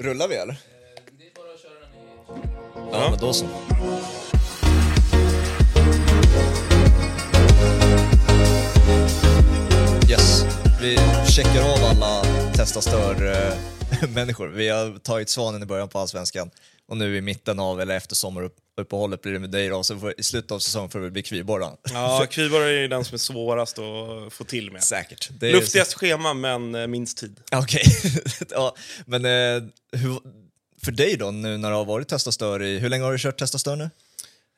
Rullar vi eller? Det är bara att köra den i... Ja, men då så. Yes, vi checkar av alla testa stör-människor. Vi har tagit Svanen i början på Allsvenskan och nu i mitten av, eller efter sommaruppehållet blir det med dig då, så får, i slutet av säsongen får det bli Kviborran. Ja, Kviborg är den som är svårast att få till med. Säkert. Det är- Luftigast schema, men eh, minst tid. Okej, ja, men eh, hur, för dig då, nu när du har varit testa stör i, hur länge har du kört testa stör nu?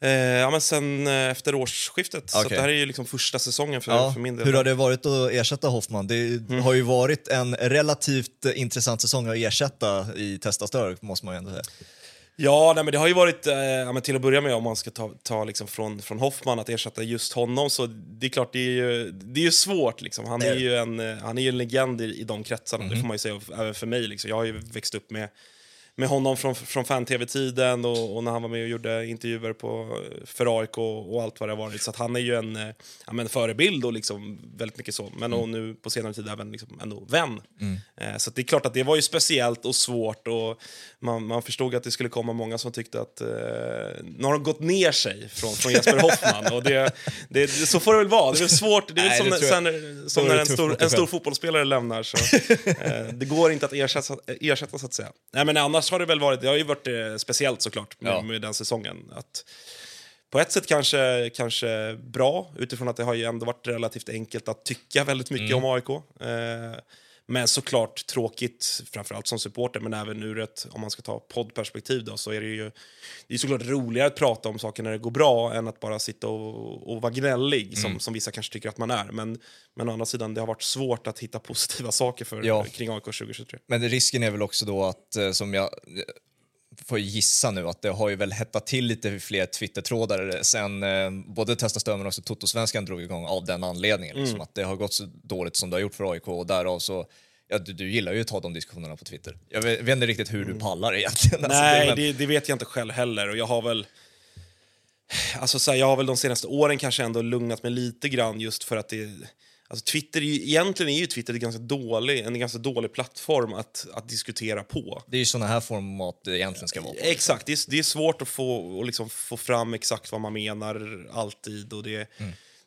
Eh, ja, men sen eh, efter årsskiftet. Så Okej. att det här är ju liksom första säsongen för, Ja, för min del. hur har det varit att ersätta Hoffman? Det har ju varit en relativt eh, intressant säsong att ersätta i Testa Stör, måste man ju ändå säga. Ja, nej, men det har ju varit, eh, ja, men till att börja med om man ska ta, ta liksom från, från Hoffman, att ersätta just honom, så det är klart, det är ju, det är ju svårt. Liksom. Han, är ju en, eh, han är ju en legend i, i de kretsarna, det får man ju säga, även för mig. Liksom. Jag har ju växt upp med, med honom från, från fan-tv-tiden och, och när han var med och gjorde intervjuer på, för AIK och, och allt vad det har varit. Så att han är ju en eh, ja, men förebild och liksom väldigt mycket så. Men och nu på senare tid även liksom ändå vän. Eh, så det är klart att det var ju speciellt och svårt och man, man förstod att det skulle komma många som tyckte att eh, nu har de gått ner sig från, från Jesper Hoffman. och det, det, så får det väl vara. Det är väl svårt. Det är Nej, som, det sen, som är när en stor, en stor fotbollsspelare lämnar. Så, eh, det går inte att ersätta, ersätta så att säga. Nej, men annars har det väl varit, det har ju varit eh, speciellt såklart med, Ja. med den säsongen. Att, på ett sätt kanske, kanske bra, utifrån att det har ju ändå varit relativt enkelt att tycka väldigt mycket Mm. om AIK. Eh, men såklart tråkigt, framförallt som supporter, men även ur ett, om man ska ta poddperspektiv då, så är det ju det är såklart roligare att prata om saker när det går bra än att bara sitta och, och vara gnällig, som, Mm. som vissa kanske tycker att man är. Men, men å andra sidan, det har varit svårt att hitta positiva saker för, Ja. kring AIK 2023. Men risken är väl också då att, eh, som jag får gissa nu, att det har ju väl hettat till lite fler Twitter-trådar sen eh, både Testa Stör men också Toto-svenskan drog igång av den anledningen. Liksom, att det har gått så dåligt som det har gjort för AIK och därav så Ja, du, du gillar ju att ta de diskussionerna på Twitter. Jag vet, vet inte riktigt hur du pallar egentligen. Alltså, Nej, men- det, det vet jag inte själv heller. Och jag har väl... Alltså, så här, jag har väl de senaste åren kanske ändå lugnat mig lite grann just för att det... Alltså, Twitter är ju, egentligen är ju Twitter en ganska dålig, en ganska dålig plattform att, att diskutera på. Det är ju såna här format det egentligen ska vara. på. Exakt, det är, det är svårt att få, att liksom få fram exakt vad man menar alltid. Och det,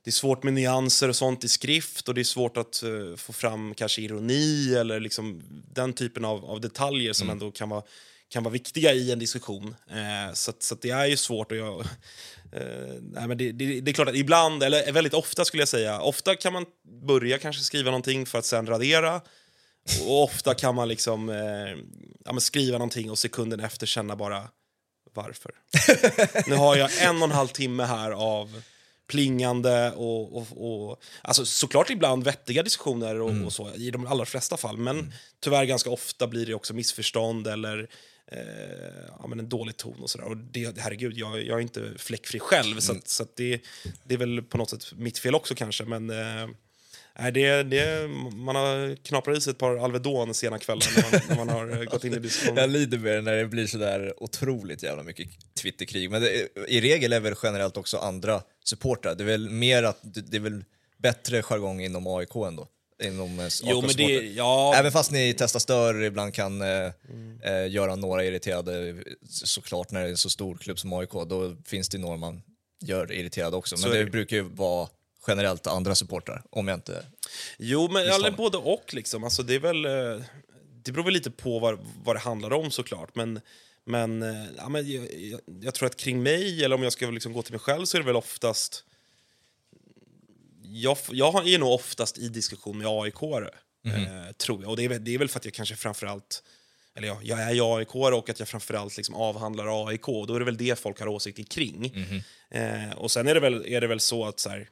det är svårt med nyanser och sånt i skrift och det är svårt att eh, få fram kanske ironi eller liksom den typen av, av detaljer som ändå kan vara, kan vara viktiga i en diskussion. Eh, så så det är ju svårt att jag, eh, nej, men det, det, det är klart att ibland, eller väldigt ofta skulle jag säga, ofta kan man börja kanske skriva någonting för att sen radera. Och ofta kan man liksom eh, ja, skriva någonting och sekunden efter känna bara varför. nu har jag en och en halv timme här av plingande och, och, och alltså såklart ibland vettiga diskussioner och, och så i de allra flesta fall. Men tyvärr ganska ofta blir det också missförstånd eller eh, ja, men en dålig ton och sådär. Och det, herregud, jag, jag är inte fläckfri själv så, att, så att det, det är väl på något sätt mitt fel också kanske. Men eh, Nej, det, det, man har knaprat i sig ett par Alvedon sena kvällar när man, när man har eh, gått in i diskussion. Jag lider med det när det blir så där otroligt jävla mycket Twitterkrig. Men det, i regel är väl generellt också andra supportrar. Det är väl mer att det, det är väl bättre jargong inom AIK ändå. Inom eh, Jo, men det, ja, Även fast ni testar större ibland kan eh, eh, göra några irriterade, såklart när det är en så stor klubb som AIK, då finns det några man gör irriterade också. Så Men det det. brukar ju vara generellt andra supportrar, om jag inte... jo, men eller både och. Liksom. Alltså, det, är väl, eh, det beror väl lite på vad, vad det handlar om såklart. Men, men, eh, ja, men jag, jag, jag tror att kring mig, eller om jag ska liksom gå till mig själv, så är det väl oftast... Jag, jag är nog oftast i diskussion med aik eh, tror jag. Och det är, väl, det är väl för att jag kanske framförallt... Eller ja, jag är aik och att jag framförallt liksom avhandlar AIK. Och då är det väl det folk har åsikter kring. Eh, och sen är det väl, är det väl så att så här,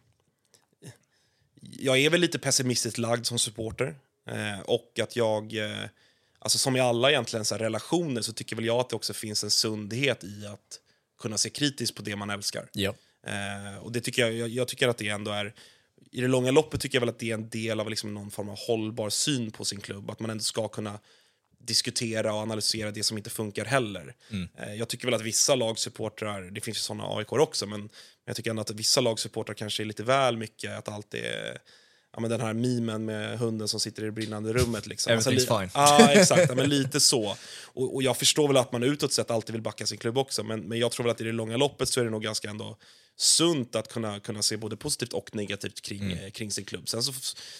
jag är väl lite pessimistiskt lagd som supporter. Eh, och att jag, eh, alltså som i alla egentligen så relationer så tycker väl jag att det också finns en sundhet i att kunna se kritiskt på det man älskar. Ja. Eh, och det tycker jag, jag, jag tycker att det ändå är, i det långa loppet tycker jag väl att det är en del av liksom någon form av hållbar syn på sin klubb. Att man ändå ska kunna diskutera och analysera det som inte funkar heller. Eh, jag tycker väl att vissa lagsupportrar, det finns ju sådana AIK också, men jag tycker ändå att vissa lagsupportrar kanske är lite väl mycket att allt är ja, men den här memen med hunden som sitter i det brinnande rummet. Liksom. Everything's li- fine. Ja, exakt. Ja, men lite så. Och, och jag förstår väl att man utåt sett alltid vill backa sin klubb också, men, men jag tror väl att i det långa loppet så är det nog ganska ändå sunt att kunna, kunna se både positivt och negativt kring, Mm. eh, kring sin klubb. Sen så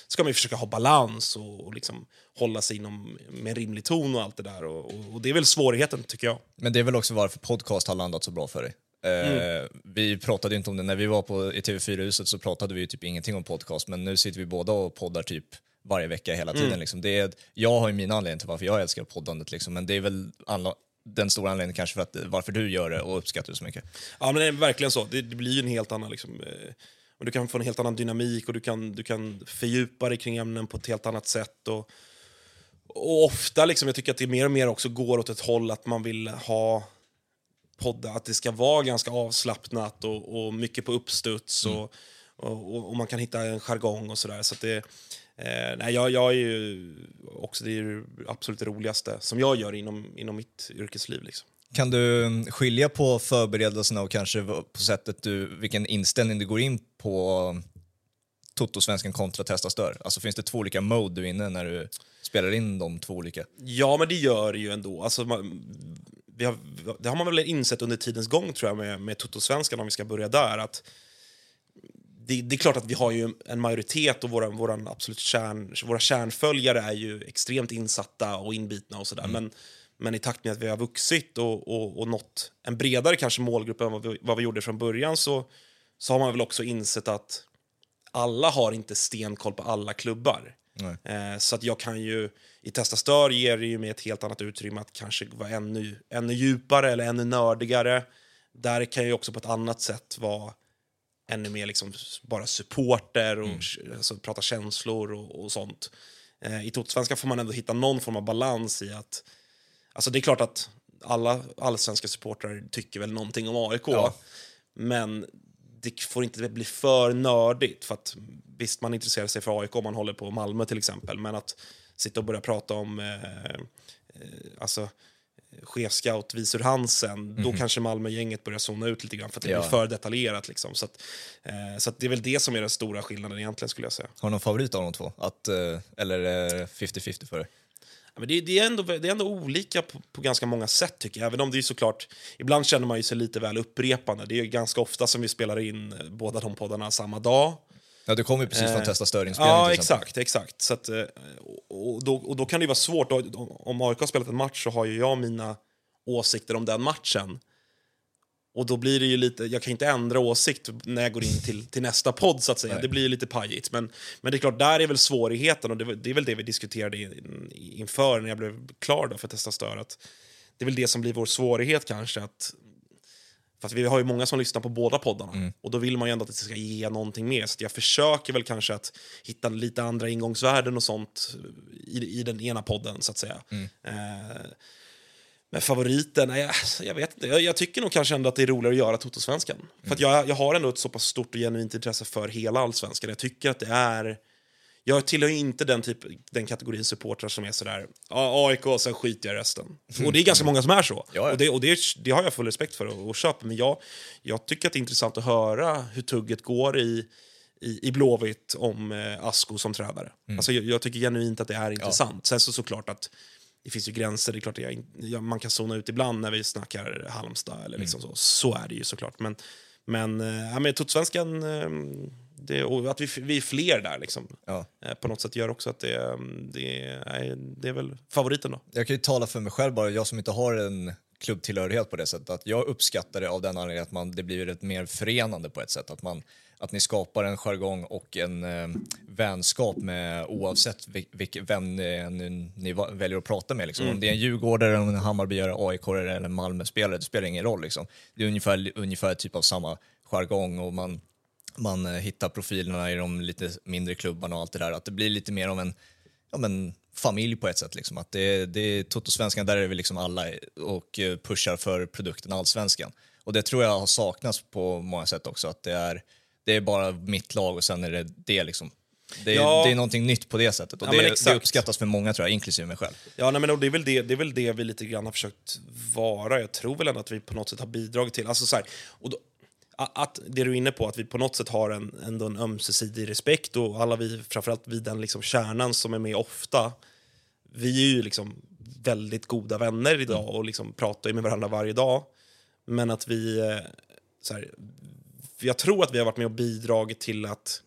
ska man ju försöka ha balans och, och liksom hålla sig inom med en rimlig ton och allt det där. Och, och, och det är väl svårigheten, tycker jag. Men det är väl också varför podcast har landat så bra för dig. Eh, Vi pratade inte om det, när vi var på, i TV4-huset så pratade vi ju typ ingenting om podcast, men nu sitter vi båda och poddar typ varje vecka hela tiden. Liksom. Det är, jag har ju min anledning till varför jag älskar poddandet, liksom, men det är väl anla- den stora anledningen kanske för att, varför du gör det och uppskattar det så mycket. Ja, men det är verkligen så. Det, det blir ju en helt annan... Liksom, eh, och du kan få en helt annan dynamik och du kan, du kan fördjupa dig kring ämnen på ett helt annat sätt. Och, och ofta, liksom, jag tycker att det mer och mer också går åt ett håll att man vill ha poddar, att det ska vara ganska avslappnat och, och mycket på uppstuds och, och, och, och man kan hitta en jargong och sådär. Så att det, eh, nej, jag, jag är ju också, det är absolut roligaste som jag gör inom, inom mitt yrkesliv. Liksom. Kan du mm, skilja på förberedelserna och kanske på sättet du, vilken inställning du går in på Toto-svenskan kontra Testa Stör? Alltså finns det två olika mode du är inne när du spelar in de två olika? Ja, men det gör det ju ändå. Alltså, man, vi har, det har man väl insett under tidens gång tror jag med, med Toto-svenskan om vi ska börja där. Att det, det är klart att vi har ju en majoritet och våra, våran absolut kärn, våra kärnföljare är ju extremt insatta och inbitna och sådär. Men, men i takt med att vi har vuxit och, och, och nått en bredare kanske målgrupp än vad vi, vad vi gjorde från början så, så har man väl också insett att alla har inte stenkoll på alla klubbar. Eh, så att jag kan ju, i Testa Stör ger det ju mig ett helt annat utrymme att kanske vara ännu, ännu djupare eller ännu nördigare. Där kan jag ju också på ett annat sätt vara ännu mer liksom bara supporter och alltså, prata känslor och, och sånt. Eh, I Totosvenska får man ändå hitta någon form av balans i att... Alltså det är klart att alla allsvenska supportrar tycker väl någonting om AIK. Ja. Men det får inte bli för nördigt. För att, visst, man intresserar sig för AIK om man håller på Malmö till exempel. Men att sitta och börja prata om eh, eh, alltså, chefscout Visur Hansen, då kanske Malmö-gänget börjar zona ut lite grann för att det Ja. blir för detaljerat. Liksom. Så, att, eh, så det är väl det som är den stora skillnaden egentligen skulle jag säga. Har du någon favorit av de två? Att, eh, eller är det 50-50 för dig? Ja, men det, det, är ändå, det är ändå olika på, på ganska många sätt tycker jag. Även om det är såklart, ibland känner man ju sig lite väl upprepande. Det är ganska ofta som vi spelar in eh, båda de poddarna samma dag. Ja, du kommer precis från Eh, Testa Stör-inspelningen Ja, exakt. exakt. Så att, eh, och, då, och då kan det vara svårt. Om AIK har spelat en match så har ju jag mina åsikter om den matchen. Och då blir det ju lite, jag kan inte ändra åsikt när jag går in till, till nästa podd så att säga. Nej. Det blir ju lite pajigt. Men, men det är klart, där är väl svårigheten och det, det är väl det vi diskuterade in, inför när jag blev klar då för att testa stör. Att det är väl det som blir vår svårighet kanske. Att, för att vi har ju många som lyssnar på båda poddarna och då vill man ju ändå att det ska ge någonting mer. Så jag försöker väl kanske att hitta lite andra ingångsvärden och sånt i, i den ena podden så att säga. Eh, men favoriten? Nej, jag, jag vet inte. Jag, jag tycker nog kanske ändå att det är roligare att göra Totosvenskan. För att jag, jag har ändå ett så pass stort och genuint intresse för hela allsvenskan. Jag tycker att det är... Jag tillhör inte den, typ, den kategorin supportrar som är sådär ja, AIK, sen skiter jag i resten. Och det är ganska många som är så. Ja, ja. Och, det, och det, det har jag full respekt för och, och köper. Men jag, jag tycker att det är intressant att höra hur tugget går i, i, i Blåvitt om eh, Asko som tränare. Alltså, jag, jag tycker genuint att det är intressant. Sen så såklart att det finns ju gränser. Det är klart att jag, jag, man kan zona ut ibland när vi snackar Halmstad. Eller liksom så. så är det ju såklart. Men, men, ja, men Totosvenskan, eh, det, och att vi, vi är fler där liksom, Ja. eh, på något sätt gör också att det, eh, det, är, det är väl favoriten då. Jag kan ju tala för mig själv bara, jag som inte har en klubbtillhörighet på det sättet, att jag uppskattar det av den anledningen att man, det blir ett mer förenande på ett sätt. Att, man, att ni skapar en jargong och en eh, vänskap med oavsett vil, vem ni, ni, ni väljer att prata med. Liksom. Om det är en djurgårdare, en Hammarbyare, aik eller en Malmö-spelare, det spelar ingen roll. Liksom. Det är ungefär, ungefär typ av samma jargong och man, man eh, hittar profilerna i de lite mindre klubbarna och allt det där. Att det blir lite mer av en ja, men, familj på ett sätt. Liksom. Att det, det är Toto-svenskan, där är vi liksom alla och eh, pushar för produkten Allsvenskan. Och det tror jag har saknats på många sätt också. Att det är, det är bara mitt lag och sen är det det liksom. Det är, Ja. det är någonting nytt på det sättet och Ja, det, det uppskattas för många tror jag, inklusive mig själv. Ja, nej, men det, är väl det, det är väl det vi lite grann har försökt vara. Jag tror väl ändå att vi på något sätt har bidragit till. Alltså, så här, och då, att det du är inne på, att vi på något sätt har en, ändå en ömsesidig respekt och alla vi, framförallt vi den liksom kärnan som är med ofta, vi är ju liksom väldigt goda vänner idag och liksom pratar ju med varandra varje dag. Men att vi, eh, så här, jag tror att vi har varit med och bidragit till att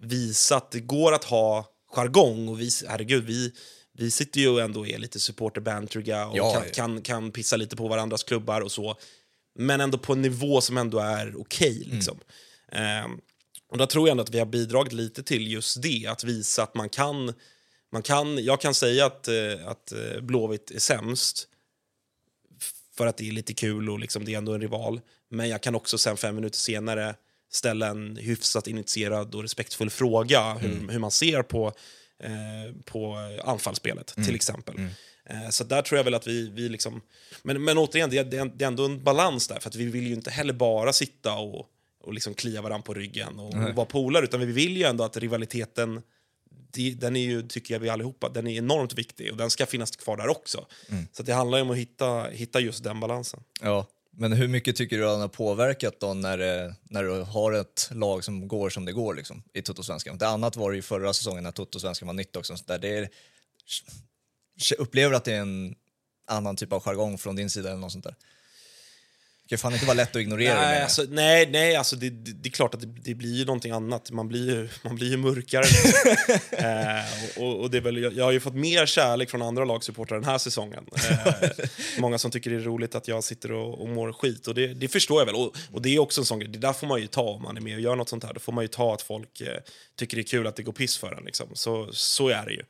visa att det går att ha jargong. Och vi, herregud, vi, vi sitter ju ändå och är lite supporter-bantriga och Ja, kan, ja. kan, kan pissa lite på varandras klubbar och så. Men ändå på en nivå som ändå är okej. liksom. Ehm, och där tror jag ändå att vi har bidragit lite till just det, att visa att man kan... Man kan jag kan säga att, eh, att eh, Blåvitt är sämst för att det är lite kul och liksom det är ändå en rival. Men jag kan också sen fem minuter senare ställa en hyfsat initierad och respektfull fråga hur, hur man ser på, eh, på anfallsspelet, till exempel. Eh, så där tror jag väl att vi, vi liksom... Men, men återigen, det är, det är ändå en balans där, för att vi vill ju inte heller bara sitta och, och liksom klia varandra på ryggen och, och vara polare, utan vi vill ju ändå att rivaliteten den är ju, tycker jag vi allihopa, den är enormt viktig och den ska finnas kvar där också. Så att det handlar om att hitta, hitta just den balansen. Ja, men hur mycket tycker du den har påverkat då när, det- när du har ett lag som går som det går liksom, i Toto-svenskan? Det annat var det ju förra säsongen när Toto-svenskan var nytt också. Så där det är, upplever du att det är en annan typ av jargong från din sida eller något sånt där? Det kan fan inte vara lätt att ignorera det, Nej, jag. alltså, nej, nej alltså det, det, det är klart att det, det blir ju någonting annat. Man blir ju, man blir ju mörkare. eh, och, och det är väl, jag, jag har ju fått mer kärlek från andra lagsupportrar den här säsongen. Eh, många som tycker det är roligt att jag sitter och, och mår skit. Och det, det förstår jag väl. Och, och det är också en sån grej, det där får man ju ta om man är med och gör något sånt här. Då får man ju ta att folk eh, tycker det är kul att det går piss för en. Liksom. Så, så är det ju.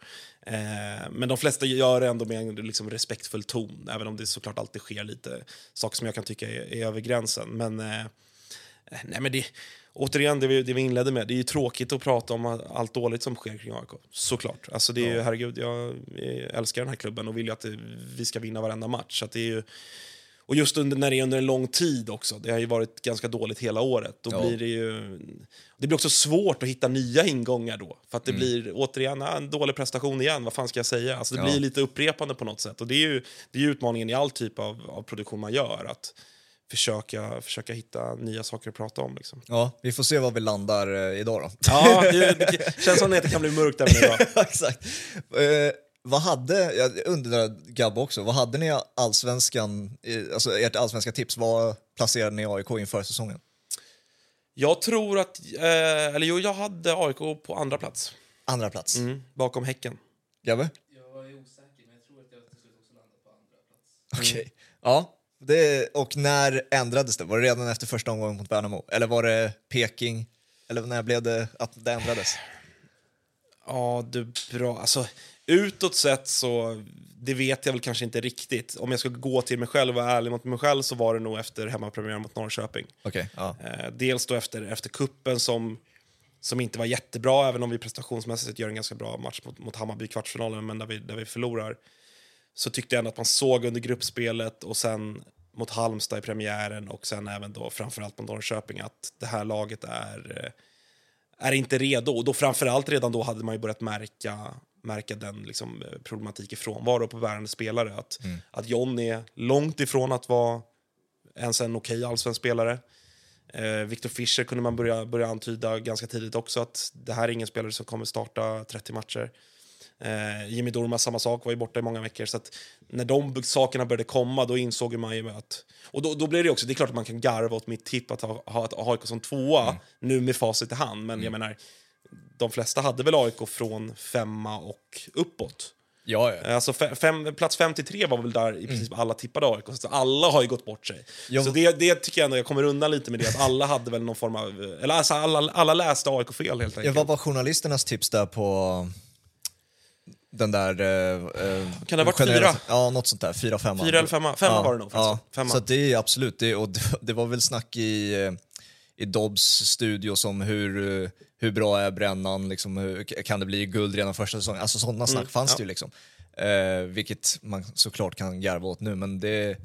Eh, men de flesta gör det ändå med en liksom, respektfull ton, även om det såklart alltid sker lite saker som jag kan tycka är, är över gränsen. Men, eh, nej, men det, återigen, det vi, det vi inledde med, det är ju tråkigt att prata om allt dåligt som sker kring AIK. Såklart. Alltså, det är ju, herregud, jag älskar den här klubben och vill ju att vi ska vinna varenda match. Så det är ju, och just under, när det är under en lång tid också. Det har ju varit ganska dåligt hela året. Då Ja. blir det ju... Det blir också svårt att hitta nya ingångar då. För att Mm. det blir återigen ah, en dålig prestation igen. Vad fan ska jag säga? Alltså det Ja. blir lite upprepande på något sätt. Och det är ju, det är utmaningen i all typ av, av produktion man gör. Att försöka, försöka hitta nya saker att prata om. Liksom. Ja, vi får se var vi landar eh, idag då. Ja, det, det känns som att det kan bli mörkt även idag. Exakt. Eh, vad hade, jag undrar Gabbe också, vad hade ni allsvenskan, alltså ert allsvenska tips, vad placerade ni AIK inför säsongen? Jag tror att... Eh, eller jo, jag hade AIK på andra plats. Andra plats. Mm, bakom Häcken. Gabbe? Jag är osäker, men jag tror att jag till slut också landat på andra plats. Okej. Ja, det, och när ändrades det? Var det redan efter första omgången mot Värnamo? Eller var det Peking? Eller när blev det att det ändrades? Ja, du, bra. Alltså, utåt sett så, det vet jag väl kanske inte riktigt. Om jag ska gå till mig själv och vara ärlig mot mig själv så var det nog efter hemmapremiären mot Norrköping. Okej, ja. Eh, dels då efter, efter kuppen som, som inte var jättebra, även om vi prestationsmässigt gör en ganska bra match mot, mot Hammarby i kvartsfinalen, men där vi, där vi förlorar. Så tyckte jag ändå att man såg under gruppspelet och sen mot Halmstad i premiären och sen även då framförallt mot Norrköping att det här laget är, eh, är inte redo. Och då framförallt redan då hade man ju börjat märka, märka den liksom, eh, problematik i frånvaro på bärande spelare. Att, att John är långt ifrån att vara ens en okej allsvensk spelare. Eh, Victor Fischer kunde man börja, börja antyda ganska tidigt också att det här är ingen spelare som kommer starta 30 matcher. Eh, Jimmy Durmaz, samma sak, var ju borta i många veckor. Så att när de sakerna började komma, då insåg man ju att... Och då, då blev det också, det är klart att man kan garva åt mitt tipp att ha, ha ett AIK som tvåa, nu med facit i hand. Men jag menar, de flesta hade väl AIK från femma och uppåt. Ja, ja. Eh, Alltså fem, plats 53 var väl där i princip alla tippade AIK. Så alla har ju gått bort sig. Ja, så det, det tycker jag ändå, jag kommer undan lite med det, att alla hade väl någon form av... Eller alltså alla, alla läste AIK fel helt enkelt. vad var journalisternas tips där på den där... Eh, eh, Kan det ha varit generella- fyra? Ja, något sånt där. Fyra, femma. Fyra eller femma? Femma ja, var det nog Ja, så det är absolut, det, och det, det var väl snack i, eh, i Dobbs studio som hur, eh, hur bra är brännan, liksom, hur, kan det bli guld redan första säsongen? Alltså sådana snack fanns Mm, ja. det ju liksom. Eh, vilket man såklart kan garva åt nu, men det,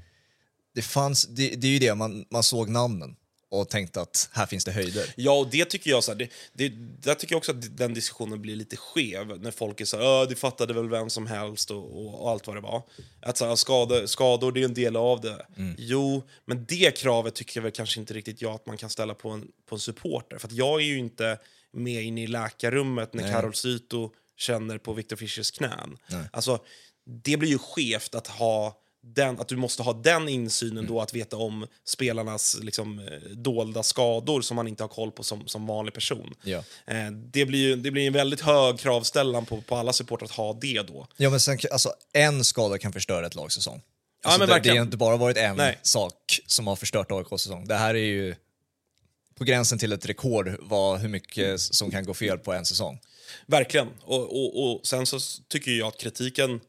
det fanns, det, det är ju det, man, man såg namnen. Och tänkte att här finns det höjder. Ja, och det tycker jag så här, det, det, där tycker jag också att den diskussionen blir lite skev när folk är så här, "Ö, det fattade väl vem som helst och, och, och allt vad det var. Att så här, skador, skador, det är en del av det. Jo, men det kravet tycker jag väl kanske inte riktigt jag att man kan ställa på en, på en supporter. För jag är ju inte med in i läkarrummet när Nej. Karol Syto känner på Victor Fischers knän. Nej. Alltså, det blir ju skevt att ha den, att du måste ha den insynen Mm. då att veta om spelarnas liksom, eh, dolda skador som man inte har koll på som, som vanlig person. Ja. Eh, det, blir ju, det blir en väldigt hög kravställan på, på alla supportrar att ha det då. Ja, men sen, alltså, en skada kan förstöra ett lags säsong. Ja, Alltså, men det, det har inte bara varit en Nej. sak som har förstört AIKs säsong. Det här är ju på gränsen till ett rekord vad, hur mycket som kan gå fel på en säsong. Verkligen. Och, och, och sen så tycker jag att kritiken...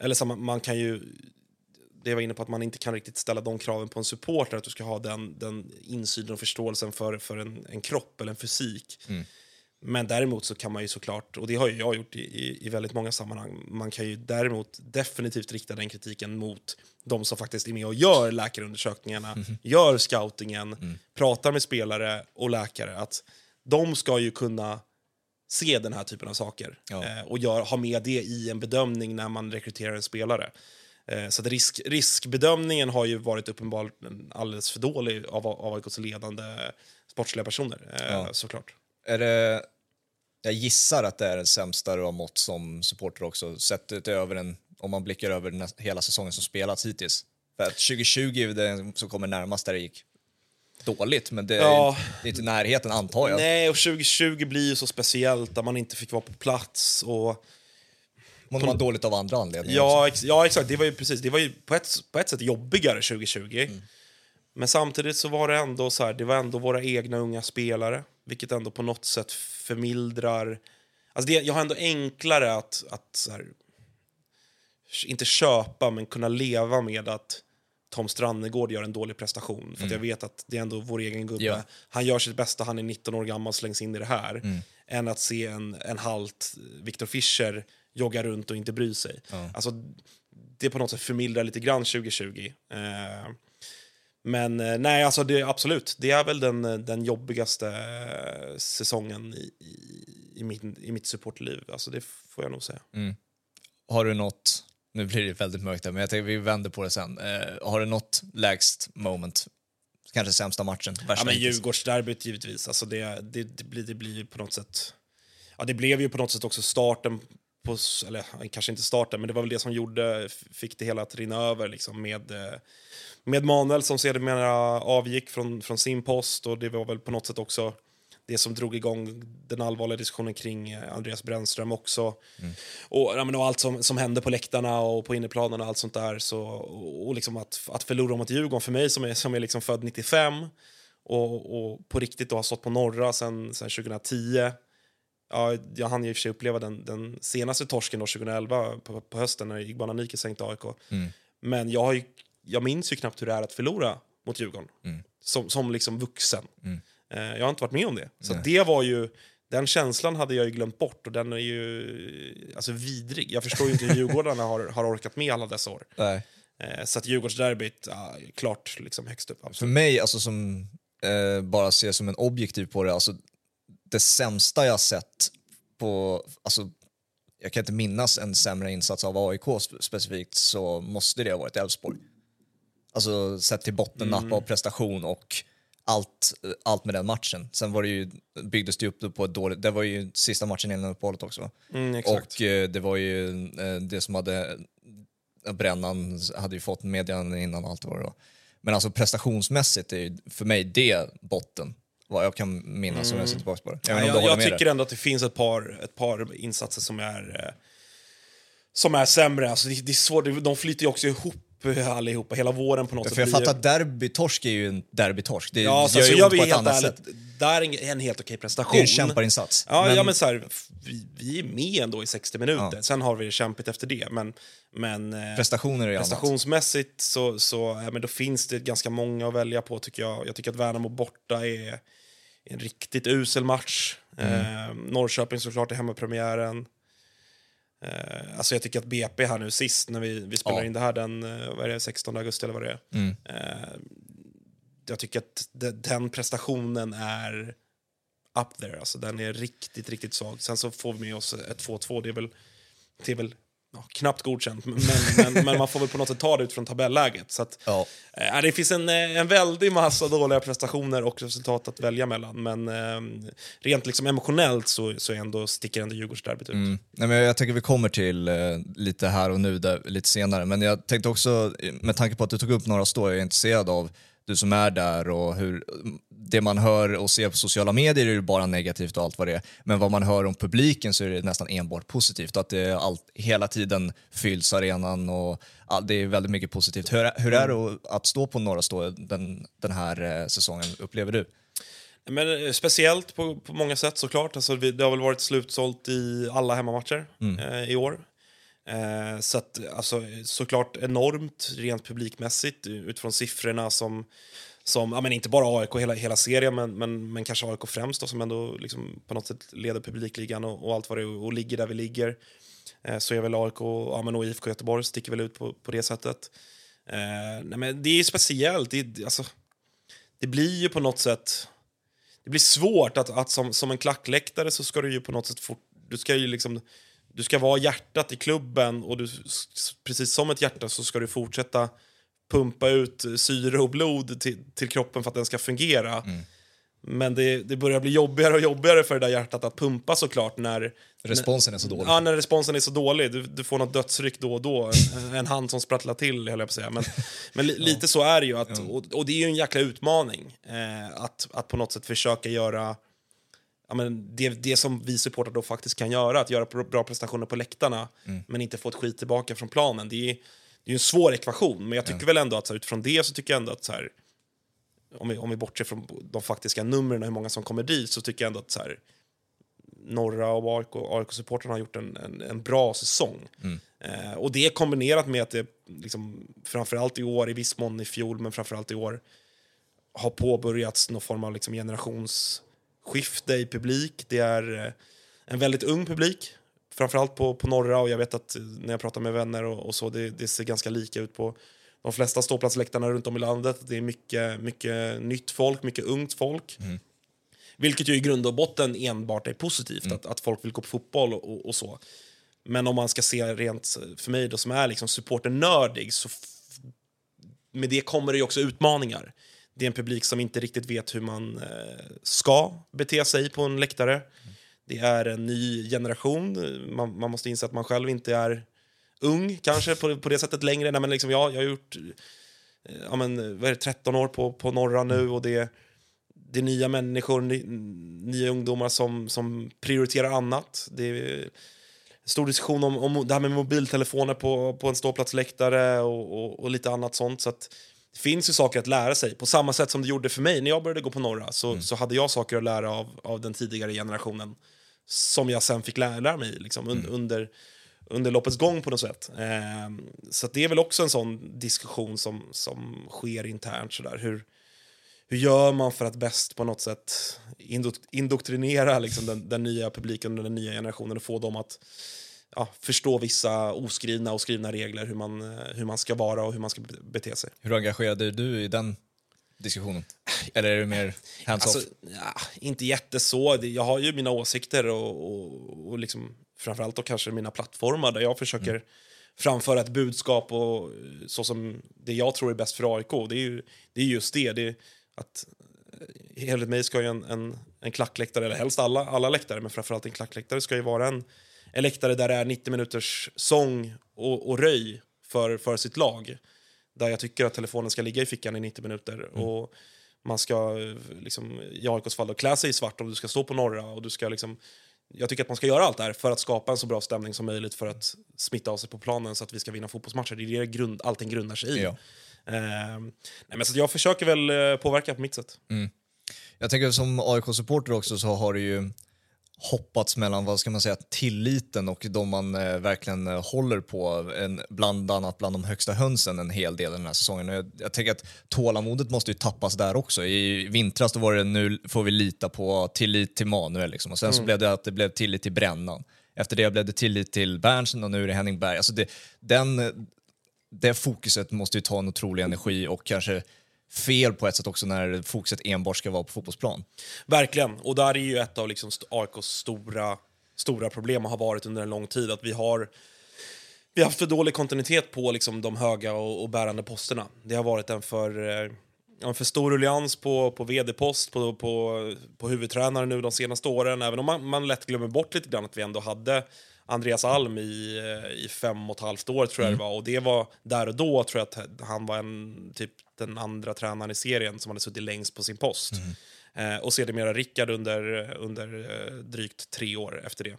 Eller så man, man kan ju... Det jag var inne på att man inte kan riktigt ställa de kraven på en supporter att du ska ha den, den insynen och förståelsen för, för en, en kropp eller en fysik. Men däremot så kan man ju såklart, och det har ju jag gjort i, i, i väldigt många sammanhang, man kan ju däremot definitivt rikta den kritiken mot de som faktiskt är med och gör läkarundersökningarna, gör scoutingen, pratar med spelare och läkare. Att de ska ju kunna se den här typen av saker Ja. eh, och gör, ha med det i en bedömning när man rekryterar en spelare. Eh, så att risk, riskbedömningen har ju varit uppenbarligen alldeles för dålig av, AIKs ledande sportsliga personer, eh, Ja. såklart. Är det, jag gissar att det är det sämsta du har mått som supporter också, sett ut över en, om man blickar över den, hela säsongen som spelats hittills. För att 2020 är det som kommer närmast där det gick dåligt, men det, är- Ja. det är inte i närheten antar jag. Nej, och 2020 blir ju så speciellt där man inte fick vara på plats. Och, Man var dåligt av andra anledningar. ja, ex, ja, exakt. Det var ju precis. Det var ju på ett, på ett sätt jobbigare 2020. Men samtidigt så var det ändå så här, det var ändå våra egna unga spelare, vilket ändå på något sätt förmildrar... Alltså det, jag har ändå enklare att, att här, inte köpa, men kunna leva med att Tom Strannegård gör en dålig prestation. För att jag vet att det är ändå vår egen gubbe. Ja. Han gör sitt bästa, han är 19 år gammal och slängs in i det här. Än att se en, en halt Victor Fischer jogga runt och inte bry sig. Alltså, det på något sätt förmildrar lite grann 2020. Eh, men eh, nej, alltså det, absolut. Det är väl den, eh, den jobbigaste eh, säsongen i, i, i, min, i mitt supportliv. Alltså det får jag nog säga. Har du något, nu blir det väldigt mörkt här, men jag tänker vi vänder på det sen. Eh, har du något lägst moment? Kanske sämsta matchen? Ja, men? Djurgårdsderbyt givetvis. Alltså det, det, det, blir, det blir på något sätt... Ja, det blev ju på något sätt också starten på... Eller kanske inte starten, men det var väl det som gjorde, fick det hela att rinna över liksom, med, eh, med Manuel som sedermera avgick från, från sin post. Och det var väl på något sätt också det som drog igång den allvarliga diskussionen kring eh, Andreas Brännström också. Och, ja, men, och allt som, som hände på läktarna och på inneplanen och allt sånt där. Så, och, och liksom att, att förlora mot Djurgården för mig som är, som är liksom född 95 och, och på riktigt då har stått på norra sen, sen 2010. Ja, jag hann ju i och för sig uppleva den, den senaste torsken då 2011 på, på hösten när Igban Anike sänkte AIK. Men jag, har ju, jag minns ju knappt hur det är att förlora mot Djurgården som, som liksom vuxen. Eh, jag har inte varit med om det. Så det var ju, den känslan hade jag ju glömt bort och den är ju alltså vidrig. Jag förstår ju inte hur Djurgårdarna har, har orkat med alla dessa år. Nej. Eh, så att Djurgårdsderbyt, ja, klart liksom högst upp. För Absolut. mig, alltså som eh, bara ser som en objektiv på det, alltså det sämsta jag sett på, alltså jag kan inte minnas en sämre insats av AIK spe- specifikt så måste det ha varit Elfsborg. Alltså sett till bottennapp av prestation och allt, allt med den matchen. Sen var det ju, byggdes det upp på ett dåligt, det var ju sista matchen innan uppehållet också. Mm. Och eh, det var ju eh, det som hade, Brännan hade ju fått meddelanden innan allt vad det var. Men alltså prestationsmässigt är ju för mig det botten, vad jag kan minnas om jag ser tillbaka på det. Jag, Ja, jag med tycker där. ändå att det finns ett par, ett par insatser som är, eh, som är sämre. Alltså det, det är svårt, de flyter ju också ihop eh, allihopa, hela våren på något sätt. För jag blir- fattar att derbytorsk är ju en derbytorsk. Det Ja, så, gör så ju jag ont på ett annat ärligt, sätt. där är en, helt okej prestation. Det är en kämparinsats. Ja, Men- ja, men så här, vi, vi är med ändå i 60 minuter. Ja. Sen har vi det kämpigt efter det. Men, men eh, Prestationer är annat. prestationsmässigt så, så ja, men då finns det ganska många att välja på. tycker Jag Jag tycker att Värnamo borta är en riktigt usel match. Eh, Norrköping såklart är hemmapremiären. Eh, alltså jag tycker att BP här nu sist, när vi, vi spelar Ja. in det här den eh, vad det, 16 augusti eller vad det är. Mm. Eh, jag tycker att de, den prestationen är up there. Alltså, den är riktigt, riktigt svag. Sen så får vi med oss ett 2-2. Det är väl, det är väl ja, knappt godkänt, men, men, men, man får väl på något sätt ta det utifrån tabelläget. Så att, Ja. eh, det finns en, eh, en väldig massa dåliga prestationer och resultat att välja mellan. Men eh, rent liksom emotionellt så, så ändå sticker ändå Djurgårdsderbyt ut. Mm. Nej, men jag tänker vi kommer till eh, lite här och nu där, lite senare. Men jag tänkte också, med tanke på att du tog upp några stå, jag är intresserad av du som är där och hur det man hör och ser på sociala medier är ju bara negativt och allt vad det är. Men vad man hör om publiken så är det nästan enbart positivt. Att det allt, hela tiden fylls arenan och all, det är väldigt mycket positivt. Hur, hur är det att- att stå på Norra Stå den, den här eh, säsongen, upplever du? Men eh, speciellt på, på många sätt såklart. Alltså, det har väl varit slutsålt i alla hemmamatcher eh, i år. Eh, så att, alltså, såklart enormt rent publikmässigt eh, utifrån siffrorna som, som ja, men inte bara AIK hela, hela serien, men, men, men kanske AIK främst då, som ändå liksom, på något sätt leder publikligan och, och allt vad det är och ligger där vi ligger. Eh, så är väl AIK ja, men och IFK Göteborg sticker väl ut på, på det sättet. Eh, nej, men det är speciellt. Det, alltså, det blir ju på något sätt det blir svårt att, att som, som en klackläktare så ska du ju på något sätt fort, du ska ju liksom du ska vara hjärtat i klubben och du, precis som ett hjärta så ska du fortsätta pumpa ut syre och blod till, till kroppen för att den ska fungera. Men det, det börjar bli jobbigare och jobbigare för det där hjärtat att pumpa såklart när Responsen är så dålig. Ja, när responsen är så dålig. Du, du får något dödsryck då och då. En, en hand som sprattlar till, höll jag på att säga. Men, men li, lite så är det ju. Att, och, och det är ju en jäkla utmaning eh, att, att på något sätt försöka göra ja, men det, det som vi supportrar då faktiskt kan göra. Att göra bra- prestationer på läktarna, men inte få ett skit tillbaka från planen. Det är, det är en svår ekvation, men jag tycker väl ändå att så här, utifrån det så tycker jag ändå att så här, om vi, om vi bortser från de faktiska numren och hur många som kommer dit så tycker jag ändå att så här, norra och AIK, AIK-supportrarna har gjort en, en, en bra säsong. Eh, och det kombinerat med att det liksom, framförallt i år, i viss mån i fjol, men framförallt i år har påbörjats någon form av liksom generationsskifte i publik. Det är eh, en väldigt ung publik, framförallt på, på norra och jag vet att eh, när jag pratar med vänner och, och så, det, det ser ganska lika ut på de flesta ståplatsläktarna runt om i landet. Det är mycket, mycket nytt folk, mycket ungt folk. Vilket ju i grund och botten enbart är positivt, att, att folk vill gå på fotboll och, och, så. Men om man ska se rent för mig då som är liksom supporternördig så med det kommer det ju också utmaningar. Det är en publik som inte riktigt vet hur man eh, ska bete sig på en läktare. Det är en ny generation. Man, man måste inse att man själv inte är ung kanske på, på det sättet längre. Nej, men liksom, jag, jag har gjort eh, ja, men, vad är det, 13 år på, på norra nu och det, det är nya människor, ny, nya ungdomar som, som prioriterar annat. Det är stor diskussion om, om det här med mobiltelefoner på, på en ståplatsläktare och, och, och lite annat sånt. Så att det finns ju saker att lära sig. På samma sätt som det gjorde för mig när jag började gå på norra så, så hade jag saker att lära av, av den tidigare generationen som jag sen fick lära, lära mig liksom, un, under, under loppets gång på något sätt. Ehm, så det är väl också en sån diskussion som, som sker internt. Sådär. Hur, hur gör man för att bäst på något sätt indo- indoktrinera liksom, den, den nya publiken och den nya generationen och få dem att ja, förstå vissa oskrivna och skrivna regler, hur man, eh, hur man ska vara och hur man ska be- bete sig. Hur engagerad är du i den diskussionen? Eller är du mer hands-off? Alltså, ja, inte jätteså. Jag har ju mina åsikter och, och, och liksom, framförallt då kanske mina plattformar där jag försöker framföra ett budskap och eh, så som det jag tror är bäst för AIK. Det är ju det är just det. det är att eh, enligt mig ska ju en, en, en klackläktare, eller helst alla, alla läktare, men framförallt en klackläktare ska ju vara en, en läktare där det är 90 minuters sång och, och röj för, för sitt lag. Där jag tycker att telefonen ska ligga i fickan i 90 minuter. Och man ska, liksom, i AIKs fall, då, klä sig i svart om du ska stå på norra. Och du ska, liksom, jag tycker att man ska göra allt det här för att skapa en så bra stämning som möjligt för att smitta av sig på planen så att vi ska vinna fotbollsmatcher. Det är det grund, allting grundar sig i. Ja. Ehm, nej, men så jag försöker väl eh, påverka på mitt sätt. Jag tänker som AIK-supporter också så har det ju hoppats mellan, vad ska man säga, tilliten och de man eh, verkligen eh, håller på, en, bland annat bland de högsta hönsen en hel del den här säsongen. Och Jag, jag tänker att tålamodet måste ju tappas där också. I vintras då var det nu får vi lita på tillit till Manuel liksom. och sen så blev det att det blev tillit till Brännan. Efter det blev det tillit till Berntsen och nu är det Henning Berg. Alltså det, den, det fokuset måste ju ta en otrolig energi och kanske fel på ett sätt också när fokuset enbart ska vara på fotbollsplan. Verkligen. Och där är ju ett av liksom AIKs stora, stora problem och har varit under en lång tid att vi har vi har haft för dålig kontinuitet på liksom de höga och, och bärande posterna. Det har varit en för, eh, en för stor ruljans på, på vd-post, på, på, på huvudtränare nu de senaste åren. Även om man, man lätt glömmer bort lite grann att vi ändå hade Andreas Alm i, eh, i fem och ett halvt år tror jag det var. Och det var där och då tror jag att han var en, typ den andra tränaren i serien som hade suttit längst på sin post. Eh, och sedermera Rickard under, under eh, drygt tre år efter det.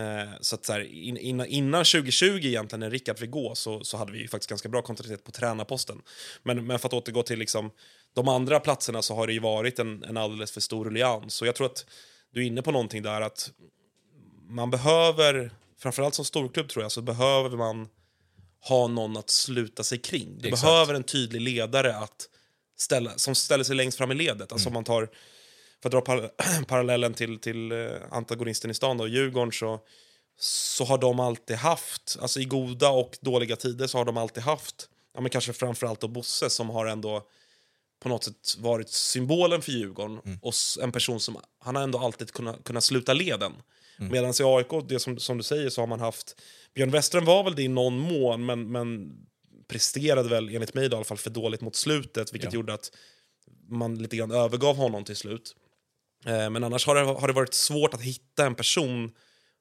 Eh, så att så här, in, innan, innan 2020 egentligen, när Rickard fick gå, så, så hade vi faktiskt ganska bra kontinuitet på tränarposten. Men, men för att återgå till liksom, de andra platserna så har det ju varit en, en alldeles för stor ruljans. Och jag tror att du är inne på någonting där att man behöver, framförallt som storklubb tror jag, så behöver man ha någon att sluta sig kring. Du Exakt. behöver en tydlig ledare att ställa, som ställer sig längst fram i ledet. Alltså om man tar, för att dra par, parallellen till, till eh, antagonisten i stan då, Djurgården, så, så har de alltid haft, alltså i goda och dåliga tider så har de alltid haft, ja men kanske framförallt då Bosse som har ändå på något sätt varit symbolen för Djurgården och s- en person som, han har ändå alltid kunnat, kunnat sluta leden. Medan i AIK, det som, som du säger, så har man haft, Björn Westerholm var väl det i någon mån, men, men presterade väl enligt mig i alla fall för dåligt mot slutet, vilket Ja. gjorde att man lite grann övergav honom till slut. Eh, men annars har det, har det varit svårt att hitta en person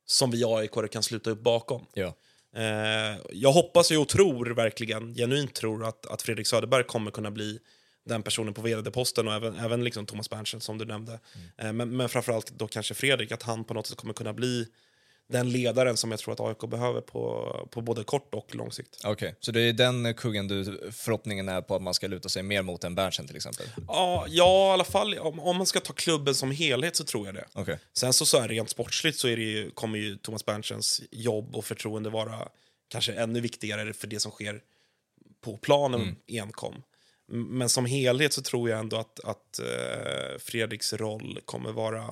som vi aik kan sluta upp bakom. Ja. Eh, jag hoppas och tror verkligen, genuint tror att, att Fredrik Söderberg kommer kunna bli den personen på vd-posten och även, även liksom Thomas Berntsen som du nämnde. Eh, men, men framförallt då kanske Fredrik, att han på något sätt kommer kunna bli den ledaren som jag tror att AIK behöver på, på både kort och lång sikt. Okej, så det är den kuggen du, förhoppningen är på att man ska luta sig mer mot än Berntsen till exempel? Ja, ja i alla fall om, om man ska ta klubben som helhet så tror jag det. Okej. Sen så, så är det rent sportsligt så är det ju, kommer ju Thomas Berntsens jobb och förtroende vara kanske ännu viktigare för det som sker på planen enkom. Men som helhet så tror jag ändå att, att eh, Fredriks roll kommer vara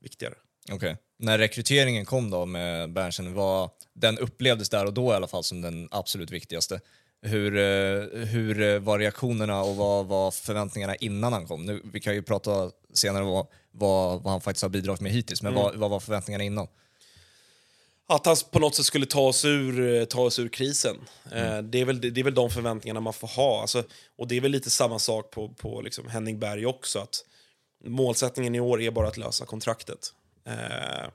viktigare. Okej. När rekryteringen kom då med Berntsen, var, den upplevdes där och då i alla fall som den absolut viktigaste. Hur, eh, hur eh, var reaktionerna och vad var förväntningarna innan han kom? Nu, vi kan ju prata senare om vad, vad, vad han faktiskt har bidragit med hittills, men vad, vad var förväntningarna innan? Att han på något sätt skulle ta oss ur, eh, ta oss ur krisen. Eh, det, är väl, det är väl de förväntningarna man får ha. Alltså, och det är väl lite samma sak på, på liksom Henning Berg också. Att målsättningen i år är bara att lösa kontraktet. Eh,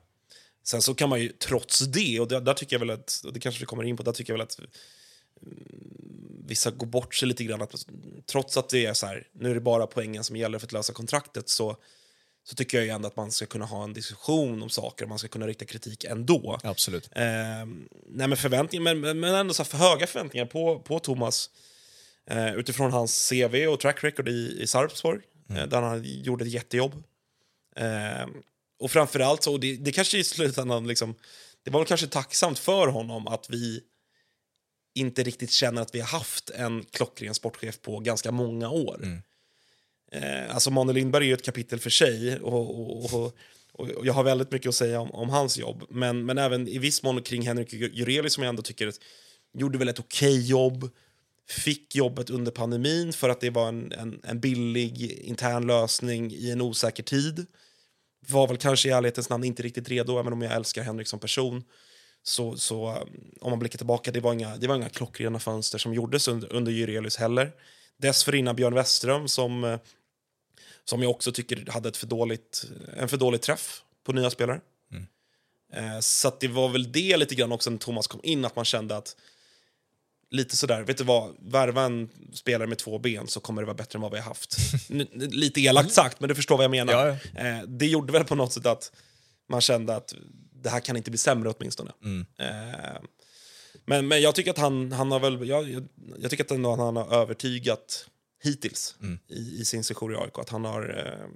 sen så kan man ju trots det, och där, där tycker jag väl att, det kanske vi kommer in på, där tycker jag väl att mm, vissa går bort sig lite grann. Att, trots att det är så här, nu är det bara poängen som gäller för att lösa kontraktet så, så tycker jag ju ändå att man ska kunna ha en diskussion om saker, man ska kunna rikta kritik ändå. Absolut. Eh, nej men förväntningar, men, men ändå så för höga förväntningar på, på Thomas eh, utifrån hans CV och track record i, i Sarpsborg, eh, där han gjorde ett jättejobb. Eh, och framförallt så, och det, det kanske i slutändan liksom, det var väl kanske tacksamt för honom att vi inte riktigt känner att vi har haft en klockren sportchef på ganska många år. Eh, alltså Manuel Lindberg är ju ett kapitel för sig och, och, och, och jag har väldigt mycket att säga om, om hans jobb. Men, men även i viss mån kring Henrik Jurelius som jag ändå tycker gjorde väl ett okej jobb. Fick jobbet under pandemin för att det var en, en, en billig intern lösning i en osäker tid. Var väl kanske i ärlighetens namn inte riktigt redo, även om jag älskar Henrik som person. Så, så um, om man blickar tillbaka, det var inga, det var inga klockrena fönster som gjordes under, under Jurelius heller. Dessförinnan Björn Westström som, eh, som jag också tycker hade ett för dåligt, en för dålig träff på nya spelare. Eh, Så det var väl det lite grann också när Thomas kom in, att man kände att lite sådär, vet du vad, värva en spelare med två ben så kommer det vara bättre än vad vi har haft. Lite elakt sagt, men du förstår vad jag menar. Ja, Eh, Det gjorde väl på något sätt att man kände att det här kan inte bli sämre åtminstone. Eh, Men, men jag tycker att han, han har väl, jag, jag, jag tycker att ändå han har övertygat hittills i, i sin sejour i AIK. Att han har, eh,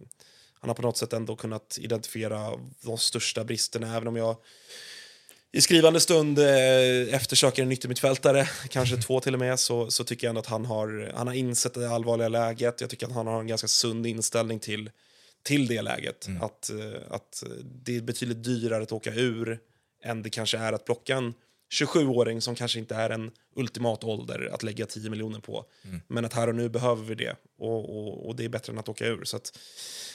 han har på något sätt ändå kunnat identifiera de största bristerna, även om jag i skrivande stund eh, eftersöker en yttermittfältare, kanske två till och med, så, så tycker jag ändå att han har, han har insett det allvarliga läget. Jag tycker att han har en ganska sund inställning till, till det läget. Att, eh, att det är betydligt dyrare att åka ur än det kanske är att plocka en 27-åring som kanske inte är en ultimat ålder att lägga 10 miljoner på. Men att här och nu behöver vi det och, och, och det är bättre än att åka ur. Så att,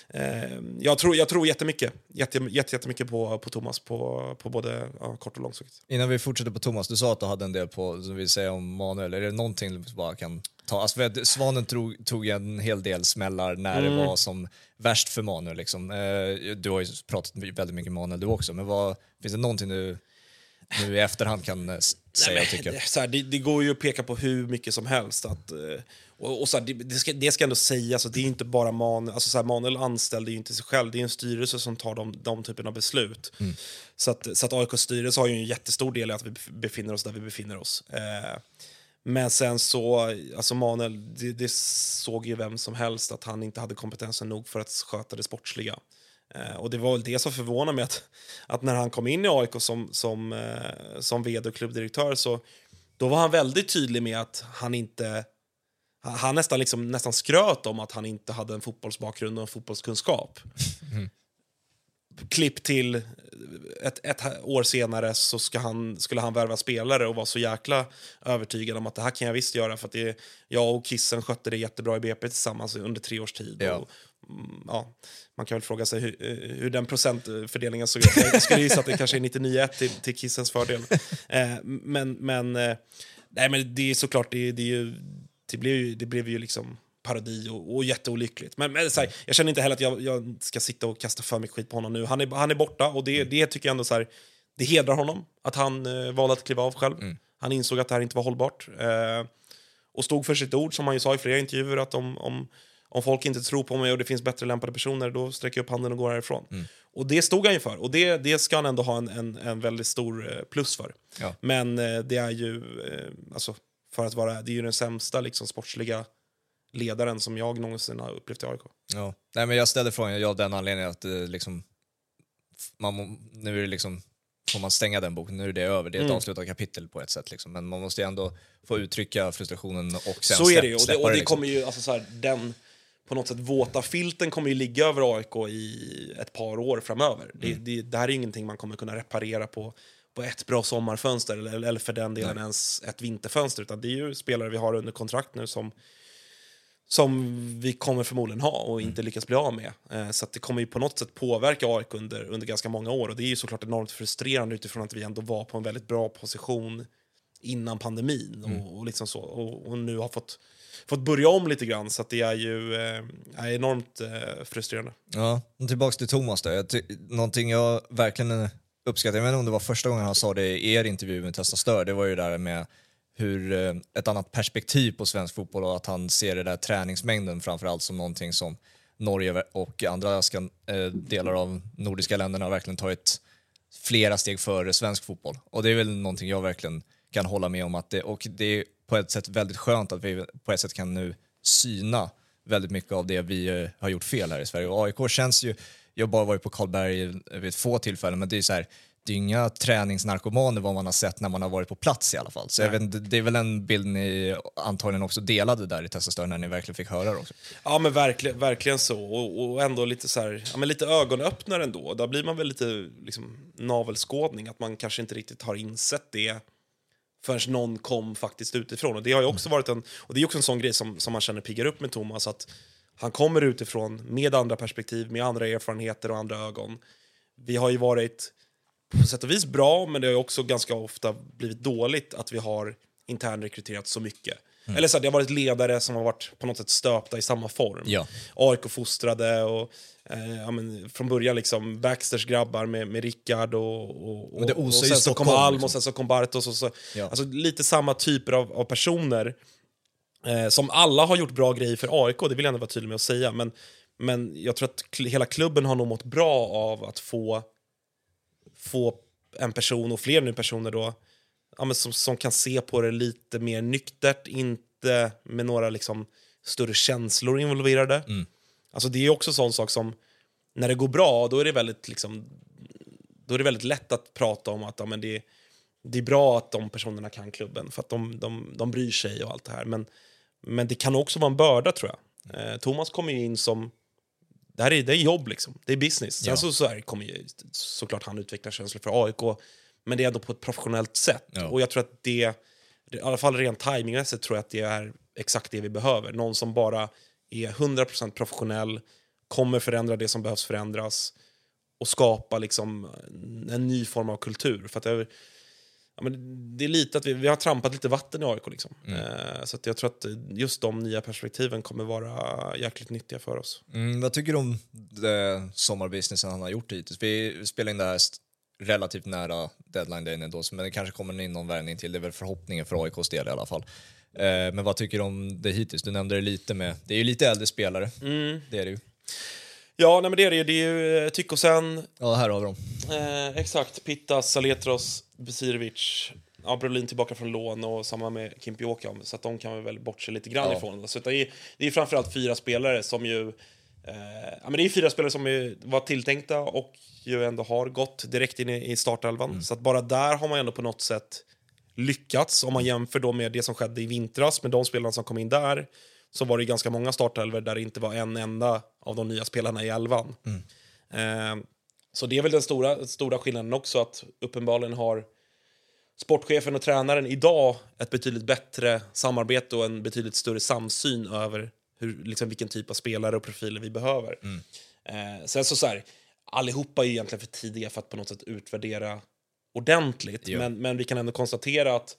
eh, jag, tror, jag tror jättemycket, jätte, jätte, jättemycket på, på Thomas på, på både ja, kort och lång sikt. Innan vi fortsätter på Thomas, du sa att du hade en del på, som vi säger om Manuel, är det någonting du bara kan ta? Alltså Svanen tog, tog en hel del smällar när det var som värst för Manuel. Liksom. Eh, Du har ju pratat väldigt mycket med Manuel du också, men vad, finns det någonting du nu i efterhand kan eh, säga Nej, men tycka? det, så här, det, det går ju att peka på hur mycket som helst. Att, eh, och, och så här, det, det, ska, det ska ändå sägas att det är inte bara Manuel. Alltså så här, Manuel anställde ju inte sig själv. Det är en styrelse som tar de, de typen av beslut. Så att, så att AIKs styrelse har ju en jättestor del i att vi befinner oss där vi befinner oss. Eh, men sen så, alltså Manuel, det, det såg ju vem som helst att han inte hade kompetensen nog för att sköta det sportsliga. Eh, och det var väl det som förvånade mig att, att när han kom in i AIK som, som, eh, som vd och klubbdirektör så då var han väldigt tydlig med att han inte han, nästan, liksom, nästan skröt om att han inte hade en fotbollsbakgrund och en fotbollskunskap. Klipp till ett, ett år senare så ska han, skulle han värva spelare och var så jäkla övertygad om att det här kan jag visst göra för att det, jag och Kissen skötte det jättebra i BP tillsammans under tre års tid. Ja. Och, mm, ja, man kan väl fråga sig hur, eh, hur den procentfördelningen såg ut. Jag skulle gissa att det kanske är 99-1 till, till Kissens fördel. Eh, men, men, eh, nej, men det är såklart, det, det, är ju, det, blev ju, det blev ju liksom parodi och, och jätteolyckligt. Men, men så här, jag känner inte heller att jag, jag ska sitta och kasta för mycket skit på honom nu. Han är, han är borta och det, det tycker jag ändå så här, det hedrar honom att han eh, valde att kliva av själv. Han insåg att det här inte var hållbart. Eh, och stod för sitt ord, som han ju sa i flera intervjuer, att om, om, om folk inte tror på mig och det finns bättre lämpade personer, då sträcker jag upp handen och går härifrån. Och det stod han ju för, och det, det ska han ändå ha en, en, en väldigt stor eh, plus för. Ja. Men eh, det är ju, eh, alltså, för att vara, det är ju den sämsta liksom, sportsliga ledaren som jag någonsin har upplevt i AIK. Ja. Nej, men jag ställde frågan av den anledningen att liksom, man, nu är det liksom, får man stänga den boken, nu är det över, det är ett Mm. avslutat kapitel på ett sätt. Liksom. Men man måste ju ändå få uttrycka frustrationen och sen Så släpp, är det ju. Och det, och det liksom. kommer ju, alltså så här, den på något sätt våta filten kommer ju ligga över AIK i ett par år framöver. Det, Mm. det, det här är ingenting man kommer kunna reparera på, på ett bra sommarfönster eller, eller för den delen ens ett vinterfönster. Utan det är ju spelare vi har under kontrakt nu som, som vi kommer förmodligen ha och Mm. inte lyckas bli av med. Eh, så det kommer ju på något sätt påverka AIK under, under ganska många år. Och det är ju såklart enormt frustrerande utifrån att vi ändå var på en väldigt bra position innan pandemin och, och, liksom så, och, och nu har fått, fått börja om lite grann. Så att det är ju eh, är enormt eh, frustrerande. Ja, tillbaks till Thomas då. Jag ty- någonting jag verkligen eh, uppskattar, jag vet inte om det var första gången han sa det i er intervju med Testa Stör, det var ju där med hur eh, ett annat perspektiv på svensk fotboll och att han ser det där träningsmängden framförallt som någonting som Norge och andra eh, delar av nordiska länderna verkligen tagit flera steg före svensk fotboll. Och det är väl någonting jag verkligen kan hålla med om att det, och det på ett sätt väldigt skönt att vi på ett sätt kan nu syna väldigt mycket av det vi eh, har gjort fel här i Sverige. Och AIK känns ju, jag har bara varit på Karlberg vid få tillfällen, men det är så här, det är inga träningsnarkomaner vad man har sett när man har varit på plats i alla fall. Så jag vet, det är väl en bild ni antagligen också delade där i Testastör när ni verkligen fick höra det också. Ja, men verkligen, verkligen så. Och, och ändå lite så här, ja, men lite ögonöppnare ändå. Där blir man väl lite liksom, navelskådning, att man kanske inte riktigt har insett det förrän någon kom faktiskt utifrån. Och det har ju också varit en, och det är också en sån grej som, som man känner piggar upp med Thomas, att han kommer utifrån med andra perspektiv, med andra erfarenheter och andra ögon. Vi har ju varit på sätt och vis bra, men det har ju också ganska ofta blivit dåligt att vi har internrekryterat så mycket. Eller så här, det har varit ledare som har varit på något sätt stöpta i samma form. Ja. AIK-fostrade och eh, ja, men, från början liksom Baxters grabbar med, med Rickard och, och, och, och ju sen så kom Alm liksom. och sen så kom Bartos. Och så, Ja. alltså, lite samma typer av, av personer eh, som alla har gjort bra grejer för AIK, det vill jag ändå vara tydlig med att säga. Men, men jag tror att kl- hela klubben har nog mått bra av att få, få en person, och fler nu personer då, ja, men som, som kan se på det lite mer nyktert, inte med några liksom, större känslor involverade. Alltså, det är också en sån sak som, när det går bra, då är det väldigt, liksom, då är det väldigt lätt att prata om att ja, men det, det är bra att de personerna kan klubben, för att de, de, de bryr sig och allt det här. Men, men det kan också vara en börda, tror jag. Eh, Thomas kommer ju in som... Det här är, det är jobb, liksom. det är business. Sen Ja. så, så här kommer ju såklart han utveckla känslor för AIK, men det är ändå på ett professionellt sätt. Ja. Och jag tror att det, i alla fall rent timingmässigt tror jag att det är exakt det vi behöver. Någon som bara är 100% professionell, kommer förändra det som behövs förändras och skapa liksom en ny form av kultur. För att det, ja, men det är lite att vi, vi har trampat lite vatten i AIK. Liksom. Eh, så jag tror att just de nya perspektiven kommer vara jäkligt nyttiga för oss. Mm, vad tycker du om sommarbusinessen han har gjort hittills? Vi spelar in det här relativt nära deadline dayn ändå, men det kanske kommer in någon värvning till. Det är väl förhoppningen för AIKs del i alla fall. Eh, men vad tycker du om det hittills? Du nämnde det lite med, det är ju lite äldre spelare, det är det ju. Ja, nej, men det är det ju. Det är ju eh, Tykosen, Ja, här har vi dem. Eh, exakt. Pittas, Saletros, Besirovic. Ja, Brolin tillbaka från lån och samma med Kimpioka. Så att de kan vi väl bortse lite grann Ja. ifrån. Så det är, det är framförallt fyra spelare som ju... Eh, ja, men det är fyra spelare som var tilltänkta och ju ändå har gått direkt in i, startelvan. Så att bara där har man ändå på något sätt lyckats. Om man jämför då med det som skedde i vintras med de spelarna som kom in där så var det ganska många startelver där det inte var en enda av de nya spelarna i elvan. Eh, så det är väl den stora, stora skillnaden också att uppenbarligen har sportchefen och tränaren idag ett betydligt bättre samarbete och en betydligt större samsyn över hur, liksom, vilken typ av spelare och profiler vi behöver. Eh, sen så, så här, allihopa är ju egentligen för tidiga för att på något sätt utvärdera ordentligt. Men, men vi kan ändå konstatera att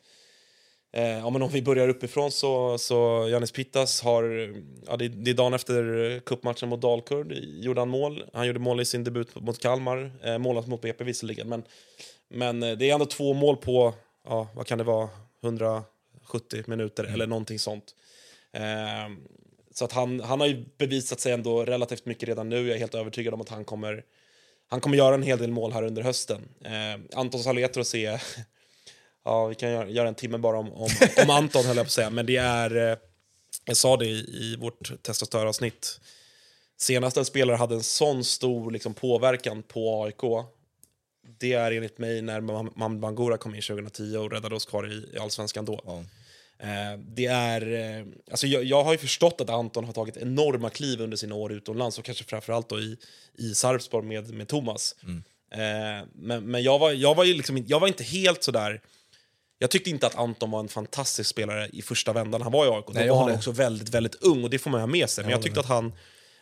Eh, ja, men om vi börjar uppifrån så, så Janis Pittas har, ja, det, det är dagen efter cupmatchen mot Dalkurd, gjorde han mål. Han gjorde mål i sin debut mot Kalmar, eh, målat mot BP visserligen. Men, men eh, det är ändå två mål på, ja, vad kan det vara, 170 minuter eller någonting sånt. Eh, så att han, han har ju bevisat sig ändå relativt mycket redan nu. Jag är helt övertygad om att han kommer, han kommer göra en hel del mål här under hösten. Eh, Anton Saletros är Ja, vi kan göra, göra en timme bara om, om, om Anton, höll jag på att säga. Men det är... eh, Jag sa det i, i vårt testa störavsnitt. Senast en spelare hade en sån stor liksom, påverkan på AIK det är enligt mig när Mahmoud Bangura kom in 2010 och räddade oss kvar i, i allsvenskan då. Ja. Eh, det är, eh, alltså jag, jag har ju förstått att Anton har tagit enorma kliv under sina år utomlands och kanske framförallt då i, i Sarpsborg med, med Thomas. Eh, men men jag, var, jag, var ju liksom, jag var inte helt sådär... Jag tyckte inte att Anton var en fantastisk spelare i första vändan han var i AIK. Då var han också väldigt, väldigt ung och det får man ha med sig. Men jag tyckte att han,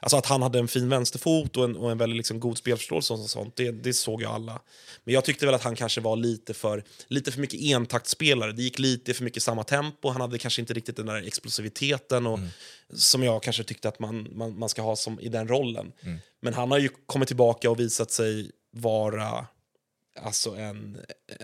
alltså att han hade en fin vänsterfot och en, och en väldigt liksom god spelförståelse och sånt, det, det såg ju alla. Men jag tyckte väl att han kanske var lite för, lite för mycket entaktsspelare. Det gick lite för mycket samma tempo. Han hade kanske inte riktigt den där explosiviteten och, som jag kanske tyckte att man, man, man ska ha som, i den rollen. Men han har ju kommit tillbaka och visat sig vara alltså en,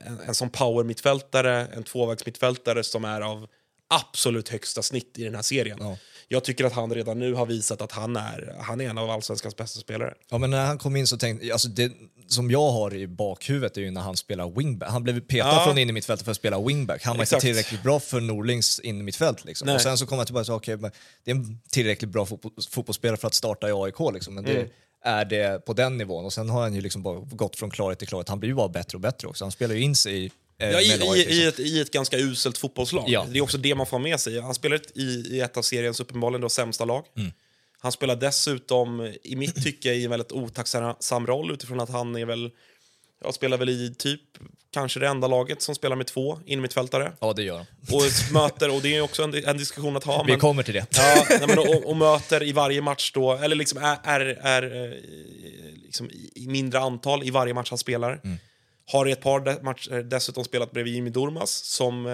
en, en sån power-mittfältare, en tvåvägsmittfältare som är av absolut högsta snitt i den här serien. Ja. Jag tycker att han redan nu har visat att han är, han är en av allsvenskans bästa spelare. Ja, men när han kom in så tänkte alltså det som jag har i bakhuvudet är ju när han spelar wingback. Han blev petad Ja. från in i mittfältet för att spela wingback. Han var Exakt. inte tillräckligt bra för Norlings in i mittfält liksom. Nej. Och sen så kom han tillbaka och sa okej, men det är en tillräckligt bra fotboll, fotbollsspelare för att starta i AIK liksom. Men det Mm. är det på den nivån. Och sen har han ju liksom bara gått från klarhet till klarhet. Han blir ju bara bättre och bättre också. Han spelar ju in sig i Ja, i, i, i, ett, I ett ganska uselt fotbollslag. Ja. Det är också det man får med sig. Han spelar i, i ett av seriens uppenbarligen då sämsta lag. Han spelar dessutom, i mitt tycke, i en väldigt otacksam roll utifrån att han är väl... Jag spelar väl i typ kanske det enda laget som spelar med två innermittfältare. Ja, det gör han. Och möter, och det är också en, en diskussion att ha. Vi men- kommer till det. Ja, nej, men och, och möter i varje match då, eller liksom är, är, är eh, liksom i i mindre antal i varje match han spelar. Mm. Har i ett par matcher dessutom spelat bredvid Jimmy Durmaz som eh,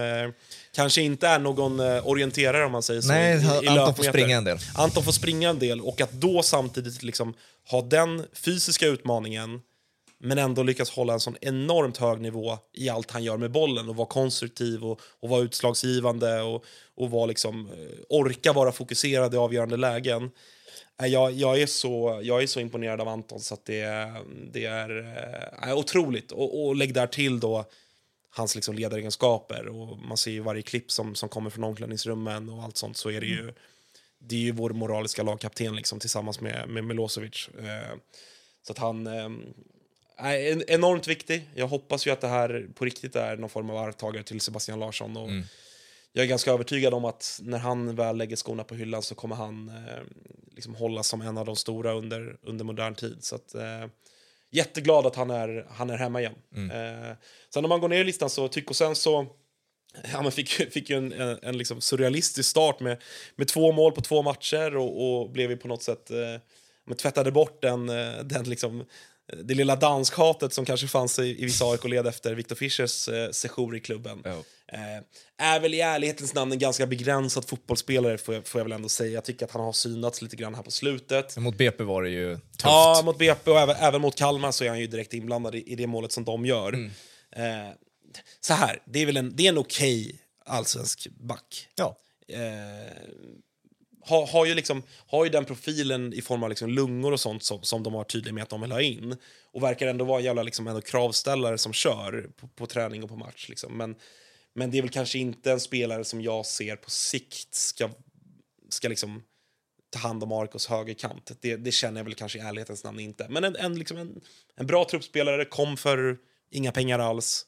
kanske inte är någon eh, orienterare om man säger så. Nej, i- i Anton får springa en del. Anton får springa en del och att då samtidigt liksom ha den fysiska utmaningen men ändå lyckas hålla en sån enormt hög nivå i allt han gör med bollen och vara konstruktiv och, och vara utslagsgivande och, och vara liksom, eh, orka vara fokuserad i avgörande lägen. Jag, jag, är så, jag är så imponerad av Anton så att det, är- det är eh, otroligt. Och, och lägg där till då hans liksom ledaregenskaper. Och man ser ju varje klipp som, som kommer från omklädningsrummen och allt sånt så är det ju det är ju vår moraliska lagkapten liksom, tillsammans med, med Milosevic. Eh, så att han eh, är en, enormt viktig. Jag hoppas ju att det här på riktigt är någon form av arvtagare till Sebastian Larsson. Och Jag är ganska övertygad om att när han väl lägger skorna på hyllan så kommer han eh, liksom hålla som en av de stora under, under modern tid. Så att, eh, jätteglad att han är, han är hemma igen. Eh, sen när man går ner i listan så Tycho sen så Ja, men fick, fick ju en, en, en liksom surrealistisk start med, med två mål på två matcher och, och blev ju på något sätt eh, tvättade bort den, eh, den liksom, det lilla danskhatet som kanske fanns i, i vissa AIK-led efter Victor Fischers eh, sejour i klubben. Ja. Eh, är väl i ärlighetens namn en ganska begränsad fotbollsspelare får jag, får jag väl ändå säga. Jag tycker att han har synats lite grann här på slutet. Mot BP var det ju tufft. Ja, mot BP och även, även mot Kalmar så är han ju direkt inblandad i, i det målet som de gör. Mm. Eh, så här, det är väl en, det är en okej allsvensk back. Ja. Eh, har, har, ju liksom, har ju den profilen i form av liksom lungor och sånt som, som de har tydliga med att de vill ha in. Och verkar ändå vara en jävla liksom ändå kravställare som kör på, på träning och på match. Liksom. Men, men det är väl kanske inte en spelare som jag ser på sikt ska, ska liksom ta hand om Arkos högerkant. Det, det känner jag väl kanske i ärlighetens namn inte. Men en, en, liksom en, en bra truppspelare, kom för inga pengar alls.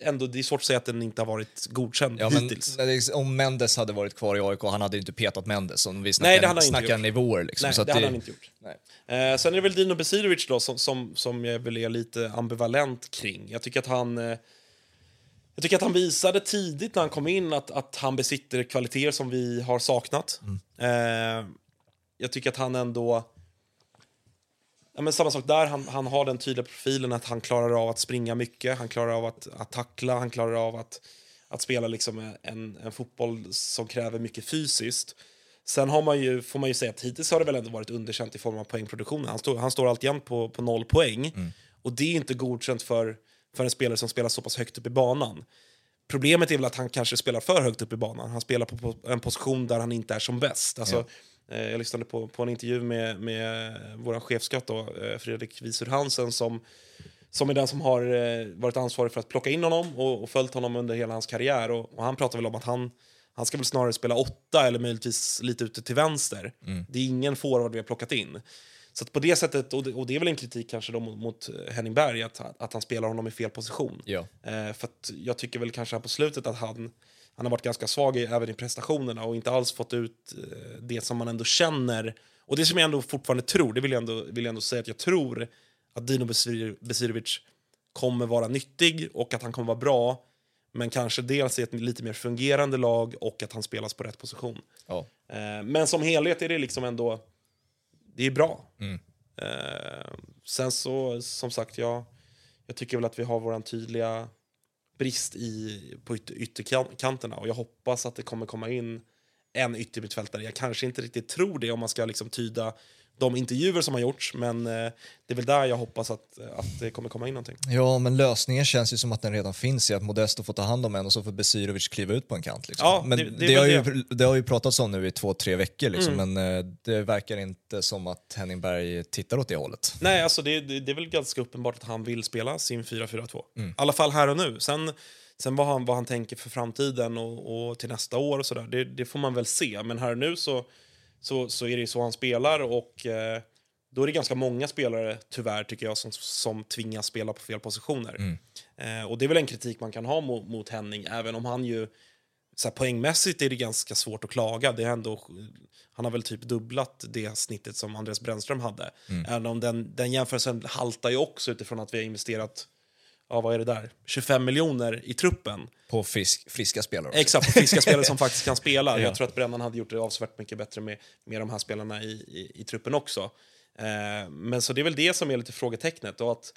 Ändå, det är svårt att säga att den inte har varit godkänd Ja, men hittills. det- om Mendes hade varit kvar i AIK, han hade ju inte petat Mendes. Om vi Nej, snackar, det hade han inte snackar gjort. nivåer. Liksom. Nej, så att det hade han inte gjort. Nej. Eh, sen är det väl Dino Besirovic då som, som, som jag väl är lite ambivalent kring. Jag tycker att han... Eh, jag tycker att han visade tidigt när han kom in att, att han besitter kvaliteter som vi har saknat. Eh, jag tycker att han ändå... Ja, men samma sak där, han, han har den tydliga profilen att han klarar av att springa mycket, han klarar av att, att tackla, han klarar av att, att spela liksom en, en fotboll som kräver mycket fysiskt. Sen har man ju, får man ju säga att hittills har det väl ändå varit underkänt i form av poängproduktionen. Han står, han står alltjämt på, på noll poäng. Och det är inte godkänt för, för en spelare som spelar så pass högt upp i banan. Problemet är väl att han kanske spelar för högt upp i banan. Han spelar på, på en position där han inte är som bäst. Alltså, eh, jag lyssnade på, på en intervju med, med vår chefsskatt då, eh, Fredrik Wiesur Hansen som, som är den som har eh, varit ansvarig för att plocka in honom och, och följt honom under hela hans karriär. Och, och han pratar väl om att han, han ska väl snarare spela åtta eller möjligtvis lite ute till vänster. Det är ingen forward vi har plockat in. Så på det sättet, och det, och det är väl en kritik kanske då mot, mot Henning Berg, att, att han spelar honom i fel position. Ja. Eh, för jag tycker väl kanske här på slutet att han, han har varit ganska svag i, även i prestationerna och inte alls fått ut eh, det som man ändå känner. Och det som jag ändå fortfarande tror, det vill jag ändå, vill jag ändå säga att jag tror att Dino Besir- Besirovic kommer vara nyttig och att han kommer vara bra. Men kanske dels i ett lite mer fungerande lag och att han spelas på rätt position. Ja. Eh, men som helhet är det liksom ändå... Det är bra. Mm. Eh, sen så, som sagt, jag, jag tycker väl att vi har våran tydliga brist i, på ytter, ytterkanterna och jag hoppas att det kommer komma in en yttermittfältare. Jag kanske inte riktigt tror det om man ska liksom tyda de intervjuer som har gjorts, men eh, det är väl där jag hoppas att, att det kommer komma in någonting. ja, men lösningen känns ju som att den redan finns i att Modesto får ta hand om en och så får Besirovic kliva ut på en kant. Liksom. Ja, men det- det, det har väl ju, det har ju pratats om nu i två, tre veckor, liksom, Mm. men eh, det verkar inte som att Henning Berg tittar åt det hållet. Nej, alltså det, det, det är väl ganska uppenbart att han vill spela sin 4-4-2. Mm. I alla fall här och nu. Sen, sen vad, han, vad han tänker för framtiden och, och till nästa år och sådär, det, det får man väl se. Men här och nu så, så, så är det så han spelar och eh, då är det ganska många spelare, tyvärr, tycker jag, som, som tvingas spela på fel positioner. Mm. Eh, och det är väl en kritik man kan ha mot, mot Henning, även om han ju så här, poängmässigt är det ganska svårt att klaga. Det är ändå, han har väl typ dubblat det snittet som Andreas Brännström hade. Även om den, den jämförelsen haltar ju också utifrån att vi har investerat ja, vad är det där? 25 miljoner i truppen. På frisk, friska spelare också. Exakt, på friska spelare som faktiskt kan spela. Ja. Jag tror att Brännan hade gjort det avsevärt mycket bättre med, med de här spelarna i, i, i truppen också. Eh, men så det är väl det som är lite frågetecknet. Och att,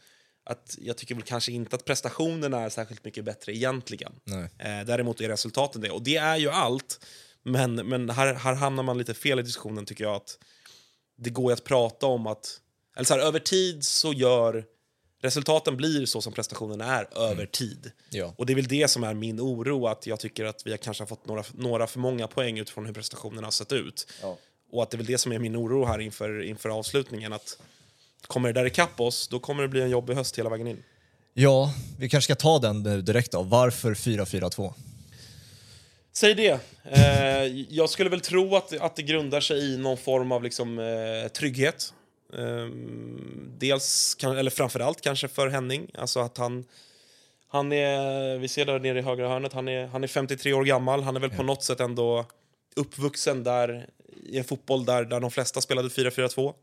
att jag tycker väl kanske inte att prestationerna är särskilt mycket bättre egentligen. Eh, däremot är resultaten det. Och det är ju allt. Men, men här, här hamnar man lite fel i diskussionen tycker jag. att Det går ju att prata om att... Eller så här, över tid så gör... Resultaten blir så som prestationerna är över tid. Ja. Och det är väl det som är min oro, att jag tycker att vi kanske har fått några, några för många poäng utifrån hur prestationerna har sett ut. Ja. Och att det är väl det som är min oro här inför, inför avslutningen, att kommer det där ikapp oss, då kommer det bli en jobbig höst hela vägen in. ja, vi kanske ska ta den nu direkt då. Varför 4-4-2? Säg det. Eh, jag skulle väl tro att, att det grundar sig i någon form av liksom, eh, trygghet. Eh, dels, eller framförallt kanske för Henning. Alltså att han, han är, vi ser där nere i högra hörnet, han är, han är 53 år gammal. Han är väl på något sätt ändå uppvuxen där i en fotboll där, där de flesta spelade 4-4-2.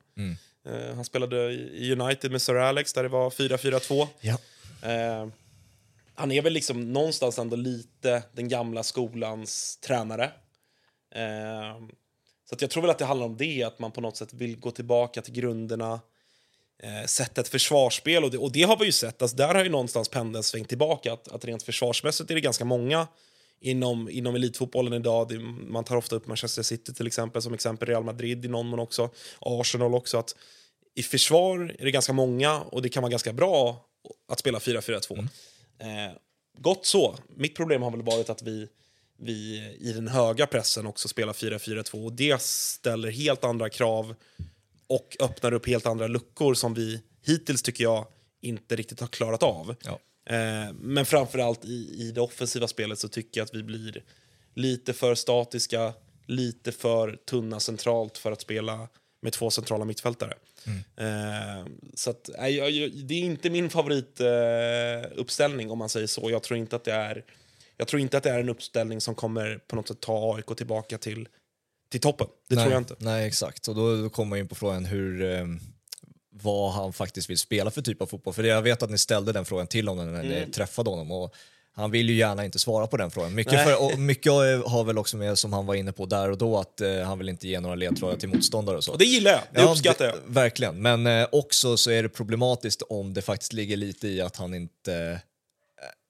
Eh, han spelade i United med Sir Alex där det var 4-4-2. Ja. Eh, han är väl liksom någonstans ändå lite den gamla skolans tränare. Eh, så jag tror väl att det handlar om det, att man på något sätt vill gå tillbaka till grunderna, eh, sätta ett försvarsspel. Och det, och det har vi ju sett, alltså där har ju någonstans pendeln svängt tillbaka. Att, att rent försvarsmässigt är det ganska många inom, inom elitfotbollen idag. Det, man tar ofta upp Manchester City till exempel, som exempel Real Madrid i någon mån också, Arsenal också. Att I försvar är det ganska många och det kan vara ganska bra att spela 4-4-2. Eh, gott så. Mitt problem har väl varit att vi, vi i den höga pressen också spelar 4-4-2 och det ställer helt andra krav och öppnar upp helt andra luckor som vi hittills, tycker jag, inte riktigt har klarat av. Ja. Eh, men framförallt i, i det offensiva spelet så tycker jag att vi blir lite för statiska, lite för tunna centralt för att spela med två centrala mittfältare. Eh, så att, nej, jag, jag, det är inte min favorituppställning eh, uppställning, om man säger så. Jag tror inte att det är jag tror inte att det är en uppställning som kommer på något sätt ta AIK tillbaka till, till toppen. Det nej, tror jag inte. Nej, exakt. Och då, då kommer man in på frågan hur, eh, vad han faktiskt vill spela för typ av fotboll. För jag vet att ni ställde den frågan till honom när ni träffade honom. Och han vill ju gärna inte svara på den frågan. Mycket, Nej. för, och mycket har väl också med, som han var inne på där och då, att eh, han vill inte ge några ledtrådar till motståndare och så. Och det gillar jag. Det Ja, uppskattar jag. det- Verkligen, men eh, också så är det problematiskt om det faktiskt ligger lite i att han inte eh,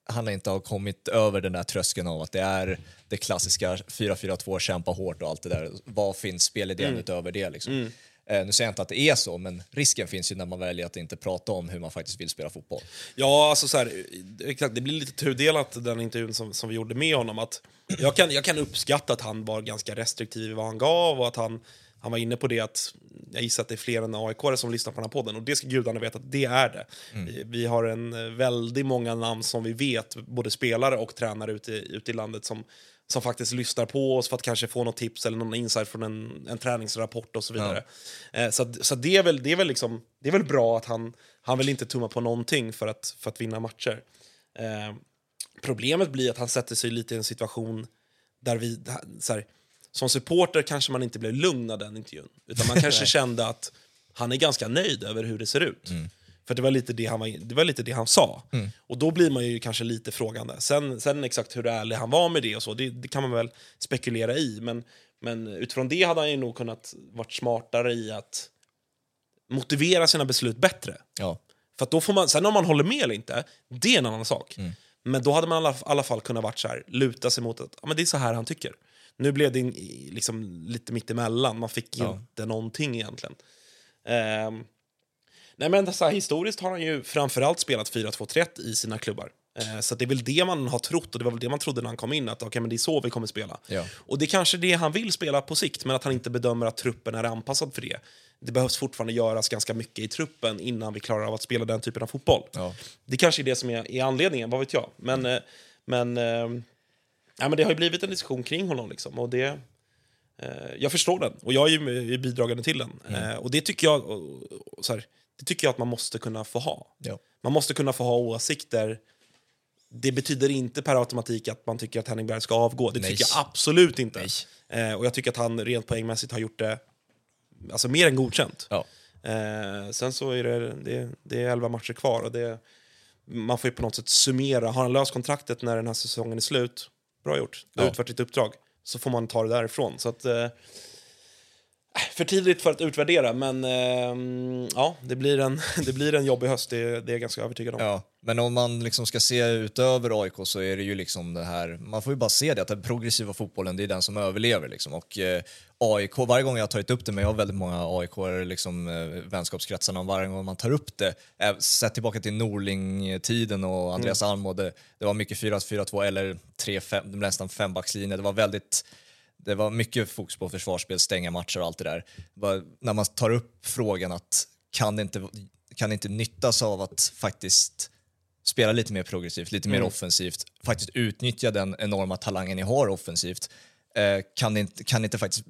han inte har kommit över den där tröskeln av att det är det klassiska 4-4-2, kämpa hårt och allt det där. Vad finns spelidén Mm. utöver det? Liksom? Eh, nu säger jag inte att det är så, men risken finns ju när man väljer att inte prata om hur man faktiskt vill spela fotboll. Ja, alltså så här, exakt, det blir lite tudelat den intervjun som, som vi gjorde med honom. Att jag, kan, jag kan uppskatta att han var ganska restriktiv i vad han gav och att han, han var inne på det att jag gissar att det är fler än aik som lyssnar på den här podden och det ska gudarna veta att det är det. Vi, vi har en eh, väldigt många namn som vi vet, både spelare och tränare ute, i- ute i landet som, som faktiskt lyssnar på oss för att kanske få något tips eller någon insight från en, en träningsrapport och så vidare. Eh, så så det, är väl, det, är väl liksom, det är väl bra att han, han vill inte tumma på någonting för att, för att vinna matcher. Eh, problemet blir att han sätter sig lite i en situation där vi... Så här, som supporter kanske man inte blev lugn av den intervjun. Utan man kanske kände att han är ganska nöjd över hur det ser ut. För det var lite det han, var, det var lite det han sa. Och då blir man ju kanske lite frågande. Sen, sen exakt hur ärlig han var med det och så, det, det kan man väl spekulera i. Men, men utifrån det hade han ju nog kunnat varit smartare i att motivera sina beslut bättre. Ja, För då får man, sen om man håller med eller inte, det är en annan sak. Men då hade man i alla, alla fall kunnat varit så här, luta sig mot att ja, men det är så här han tycker. Nu blev det liksom lite mittemellan, man fick Ja. inte någonting egentligen. Ehm, nej men så här, historiskt har han ju framförallt spelat 4-2-3 i sina klubbar. Eh, så det är väl det man har trott och det var väl det man trodde när han kom in, att okay, men det är så vi kommer spela. Ja. Och det är kanske det han vill spela på sikt, men att han inte bedömer att truppen är anpassad för det. Det behövs fortfarande göras ganska mycket i truppen innan vi klarar av att spela den typen av fotboll. Ja. Det kanske är det som är, är anledningen, vad vet jag. Men, eh, men, eh, ja, men det har ju blivit en diskussion kring honom. Liksom, och det, eh, jag förstår den, och jag är ju bidragande till den. Eh, och det tycker jag och, och, så här, det tycker jag att man måste kunna få ha. ja. Man måste kunna få ha åsikter. Det betyder inte per automatik att man tycker att Henning Berg ska avgå. Det Nej. tycker jag absolut inte. Eh, och jag tycker att han rent poängmässigt har gjort det alltså, mer än godkänt. Ja. Eh, sen så är det, det, det är 11 matcher kvar och det, man får ju på något sätt summera. Har han löst kontraktet när den här säsongen är slut, bra gjort. Du har Ja. utfört ditt uppdrag. Så får man ta det därifrån. Så att, eh, för tidigt för att utvärdera, men eh, ja, det blir, en, det blir en jobbig höst, det, det är jag ganska övertygad om. Ja, men om man liksom ska se utöver AIK så är det ju liksom det här, man får ju bara se det att den progressiva fotbollen det är den som överlever liksom. Och eh, AIK, varje gång jag har tagit upp det, men jag har väldigt många AIK liksom eh, vänskapskretsarna, och varje gång man tar upp det, eh, sett tillbaka till Norling-tiden och Andreas Alm och det, det var mycket 4-4-2 eller 3-5, nästan fembackslinje, det var väldigt det var mycket fokus på försvarsspel, stänga matcher och allt det där. Bara, när man tar upp frågan att kan det inte, kan det inte nyttas av att faktiskt spela lite mer progressivt, lite mer offensivt, faktiskt utnyttja den enorma talangen ni har offensivt. Eh, kan, det inte, kan det inte faktiskt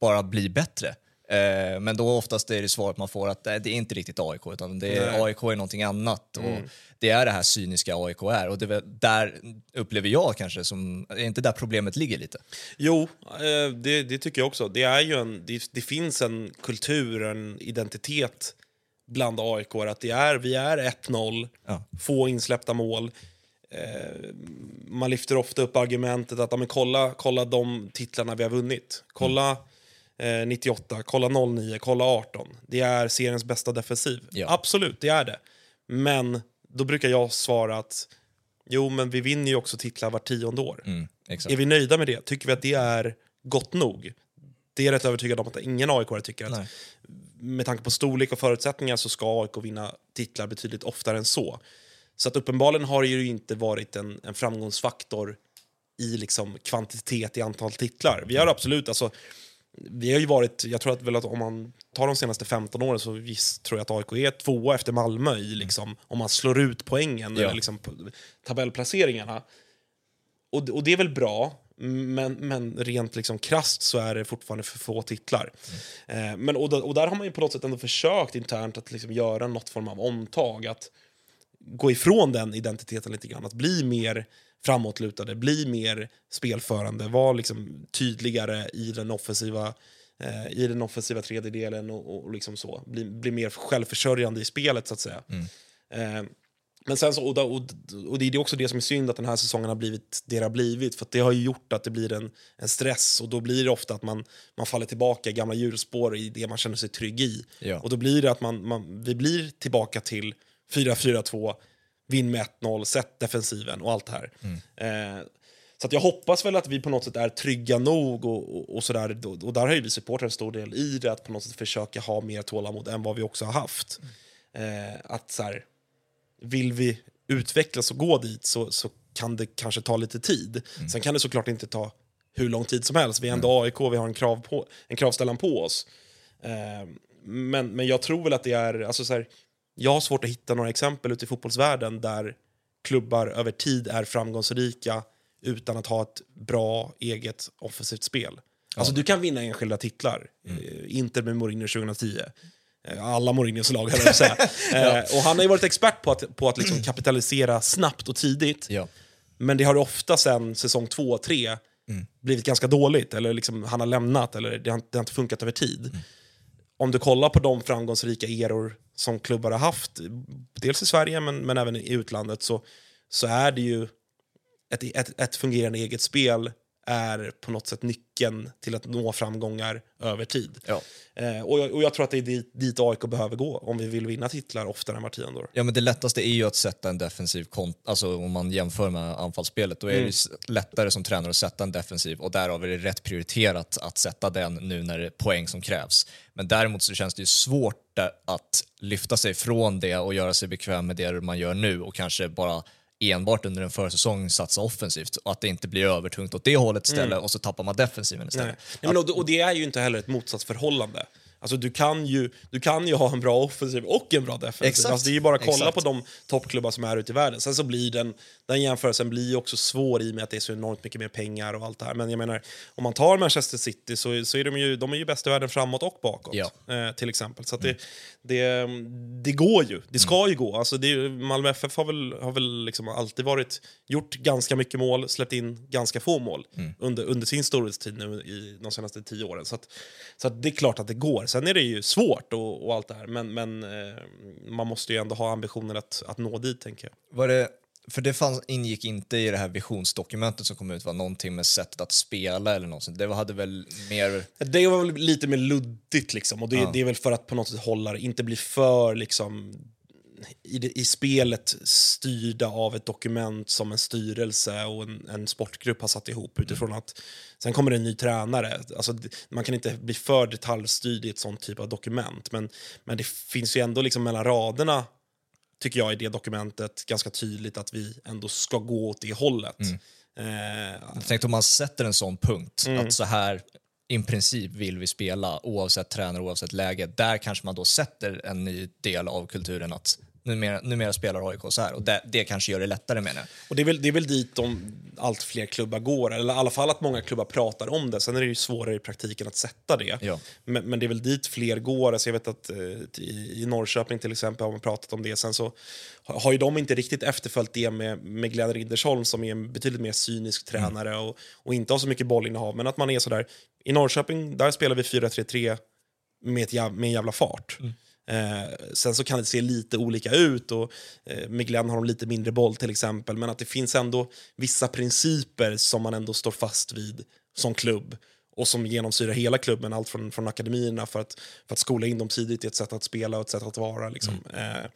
bara bli bättre? Eh, men då oftast är det svaret man får att eh, det är inte riktigt AIK, utan det är, Nej. AIK är någonting annat. Och det är det här cyniska AIK är. Och det är där upplever jag kanske som, är inte där problemet ligger lite? Jo, eh, det, det tycker jag också. Det, är ju en, det, det finns en kultur, en identitet bland AIK att det är, vi är 1-0, Ja. få insläppta mål. Eh, man lyfter ofta upp argumentet att ja, men kolla, kolla de titlarna vi har vunnit. Kolla eh, 98, kolla 09, kolla 18. Det är seriens bästa defensiv. Ja. Absolut, det är det. Men då brukar jag svara att jo, men vi vinner ju också titlar var tionde år. Mm. Är vi nöjda med det? Tycker vi att det är gott nog? Det är jag rätt övertygad om att ingen aik tycker att Nej. Med tanke på storlek och förutsättningar så ska AIK vinna titlar betydligt oftare än så. Så att uppenbarligen har det ju inte varit en, en framgångsfaktor i liksom kvantitet i antal titlar. Vi har absolut, alltså, vi har ju varit, jag tror att, väl att om man tar de senaste 15 åren så visst tror jag att AIK är tvåa efter Malmö i liksom, om man slår ut poängen Ja. eller liksom tabellplaceringarna. Och, och det är väl bra, men, men rent liksom krasst så är det fortfarande för få titlar. Eh, men, och, där, och där har man ju på något sätt ändå försökt internt att liksom göra något form av omtag. Att gå ifrån den identiteten lite grann. Att bli mer framåtlutade, bli mer spelförande, vara liksom tydligare i den offensiva eh, i den offensiva tredjedelen och, och liksom så. Bli, bli mer självförsörjande i spelet så att säga. Eh, men sen så, och, och, och det är också det som är synd att den här säsongen har blivit det har blivit. För det har ju gjort att det blir en, en stress och då blir det ofta att man, man faller tillbaka i gamla hjulspår i det man känner sig trygg i. Ja. Och då blir det att man, man, vi blir tillbaka till 4-4-2, vinn med 1-0, sätt defensiven och allt det här. Eh, så att jag hoppas väl att vi på något sätt är trygga nog och, och, och sådär. Och där har ju vi supportrar en stor del i det, att på något sätt försöka ha mer tålamod än vad vi också har haft. Eh, att så här, vill vi utvecklas och gå dit så, så kan det kanske ta lite tid. Sen kan det såklart inte ta hur lång tid som helst. Vi är ändå AIK, vi har en, krav på, en kravställan på oss. Eh, men, men jag tror väl att det är... Alltså så här, jag har svårt att hitta några exempel ute i fotbollsvärlden där klubbar över tid är framgångsrika utan att ha ett bra eget offensivt spel. Alltså du kan vinna enskilda titlar. Eh, Inter med Mourinho 2010. Eh, Alla Mourinhos lag, höll jag säga. Eh, och han har ju varit expert på att, på att liksom kapitalisera snabbt och tidigt. Ja. Men det har ofta sen säsong två tre blivit ganska dåligt. Eller liksom han har lämnat, eller det har, det har inte funkat över tid. Om du kollar på de framgångsrika eror som klubbar har haft, dels i Sverige men, men även i utlandet, så, så är det ju ett, ett, ett fungerande eget spel är på något sätt nyckeln till att nå framgångar över tid. Ja. Eh, och, jag, och jag tror att det är dit, dit AIK behöver gå om vi vill vinna titlar oftare än var tionde år. Ja, men det lättaste är ju att sätta en defensiv kont, alltså om man jämför med anfallsspelet, då är det s- lättare som tränare att sätta en defensiv och därav är det rätt prioriterat att sätta den nu när det är poäng som krävs. Men däremot så känns det ju svårt att lyfta sig från det och göra sig bekväm med det man gör nu och kanske bara enbart under en försäsong satsa offensivt och att det inte blir övertungt åt det hållet istället och så tappar man defensiven istället. Nej. Nej, men, och, och det är ju inte heller ett motsatsförhållande. Alltså, du, kan ju, du kan ju ha en bra offensiv och en bra defensiv. Exakt. Alltså, det är ju bara att kolla Exakt. på de toppklubbar som är ute i världen. Sen så blir den, den jämförelsen blir också svår i och med att det är så enormt mycket mer pengar och allt det här. Men jag menar, om man tar Manchester City så, så är de ju, de är ju bäst i världen framåt och bakåt. Ja. Eh, till exempel. Så att det, det, det går ju. Det ska ju gå. Alltså det, Malmö FF har väl, har väl liksom alltid varit, gjort ganska mycket mål, släppt in ganska få mål under, under sin storhetstid nu i de senaste tio åren. Så, att, så att det är klart att det går. Sen är det ju svårt och, och allt det här, men, men eh, man måste ju ändå ha ambitioner att, att nå dit, tänker jag. Var det, för det fanns, ingick inte i det här visionsdokumentet som kom ut var någonting med sättet att spela eller något sånt. Det hade väl mer... Det var väl lite mer luddigt liksom och det, Ja. det är väl för att på något sätt hålla det, inte bli för liksom i, det, i spelet styrda av ett dokument som en styrelse och en, en sportgrupp har satt ihop utifrån att sen kommer det en ny tränare. Alltså, man kan inte bli för detaljstyrd i ett sånt typ av dokument men, men det finns ju ändå liksom mellan raderna tycker jag i det dokumentet ganska tydligt att vi ändå ska gå åt det hållet. Eh, Jag tänkte om man sätter en sån punkt, Mm. att så här i princip vill vi spela oavsett tränare, oavsett läge. Där kanske man då sätter en ny del av kulturen att numera, numera spelar AIK så här. Och det, det kanske gör det lättare menar jag. Och det är, väl, det är väl dit de, allt fler klubbar går, eller i alla fall att många klubbar pratar om det. Sen är det ju svårare i praktiken att sätta det. Ja. Men, men det är väl dit fler går. Alltså jag vet att eh, i, i Norrköping till exempel har man pratat om det. Sen så har, har ju de inte riktigt efterföljt det med, med Glenn Riddersholm som är en betydligt mer cynisk tränare och, och inte har så mycket bollinnehav. Men att man är sådär, i Norrköping där spelar vi 4-3-3 med, ett, med en jävla fart. Eh, sen så kan det se lite olika ut och eh, med Glenn har de lite mindre boll till exempel. Men att det finns ändå vissa principer som man ändå står fast vid som klubb och som genomsyrar hela klubben, allt från, från akademierna för att, för att skola in dem tidigt i ett sätt att spela och ett sätt att vara. Liksom. Eh,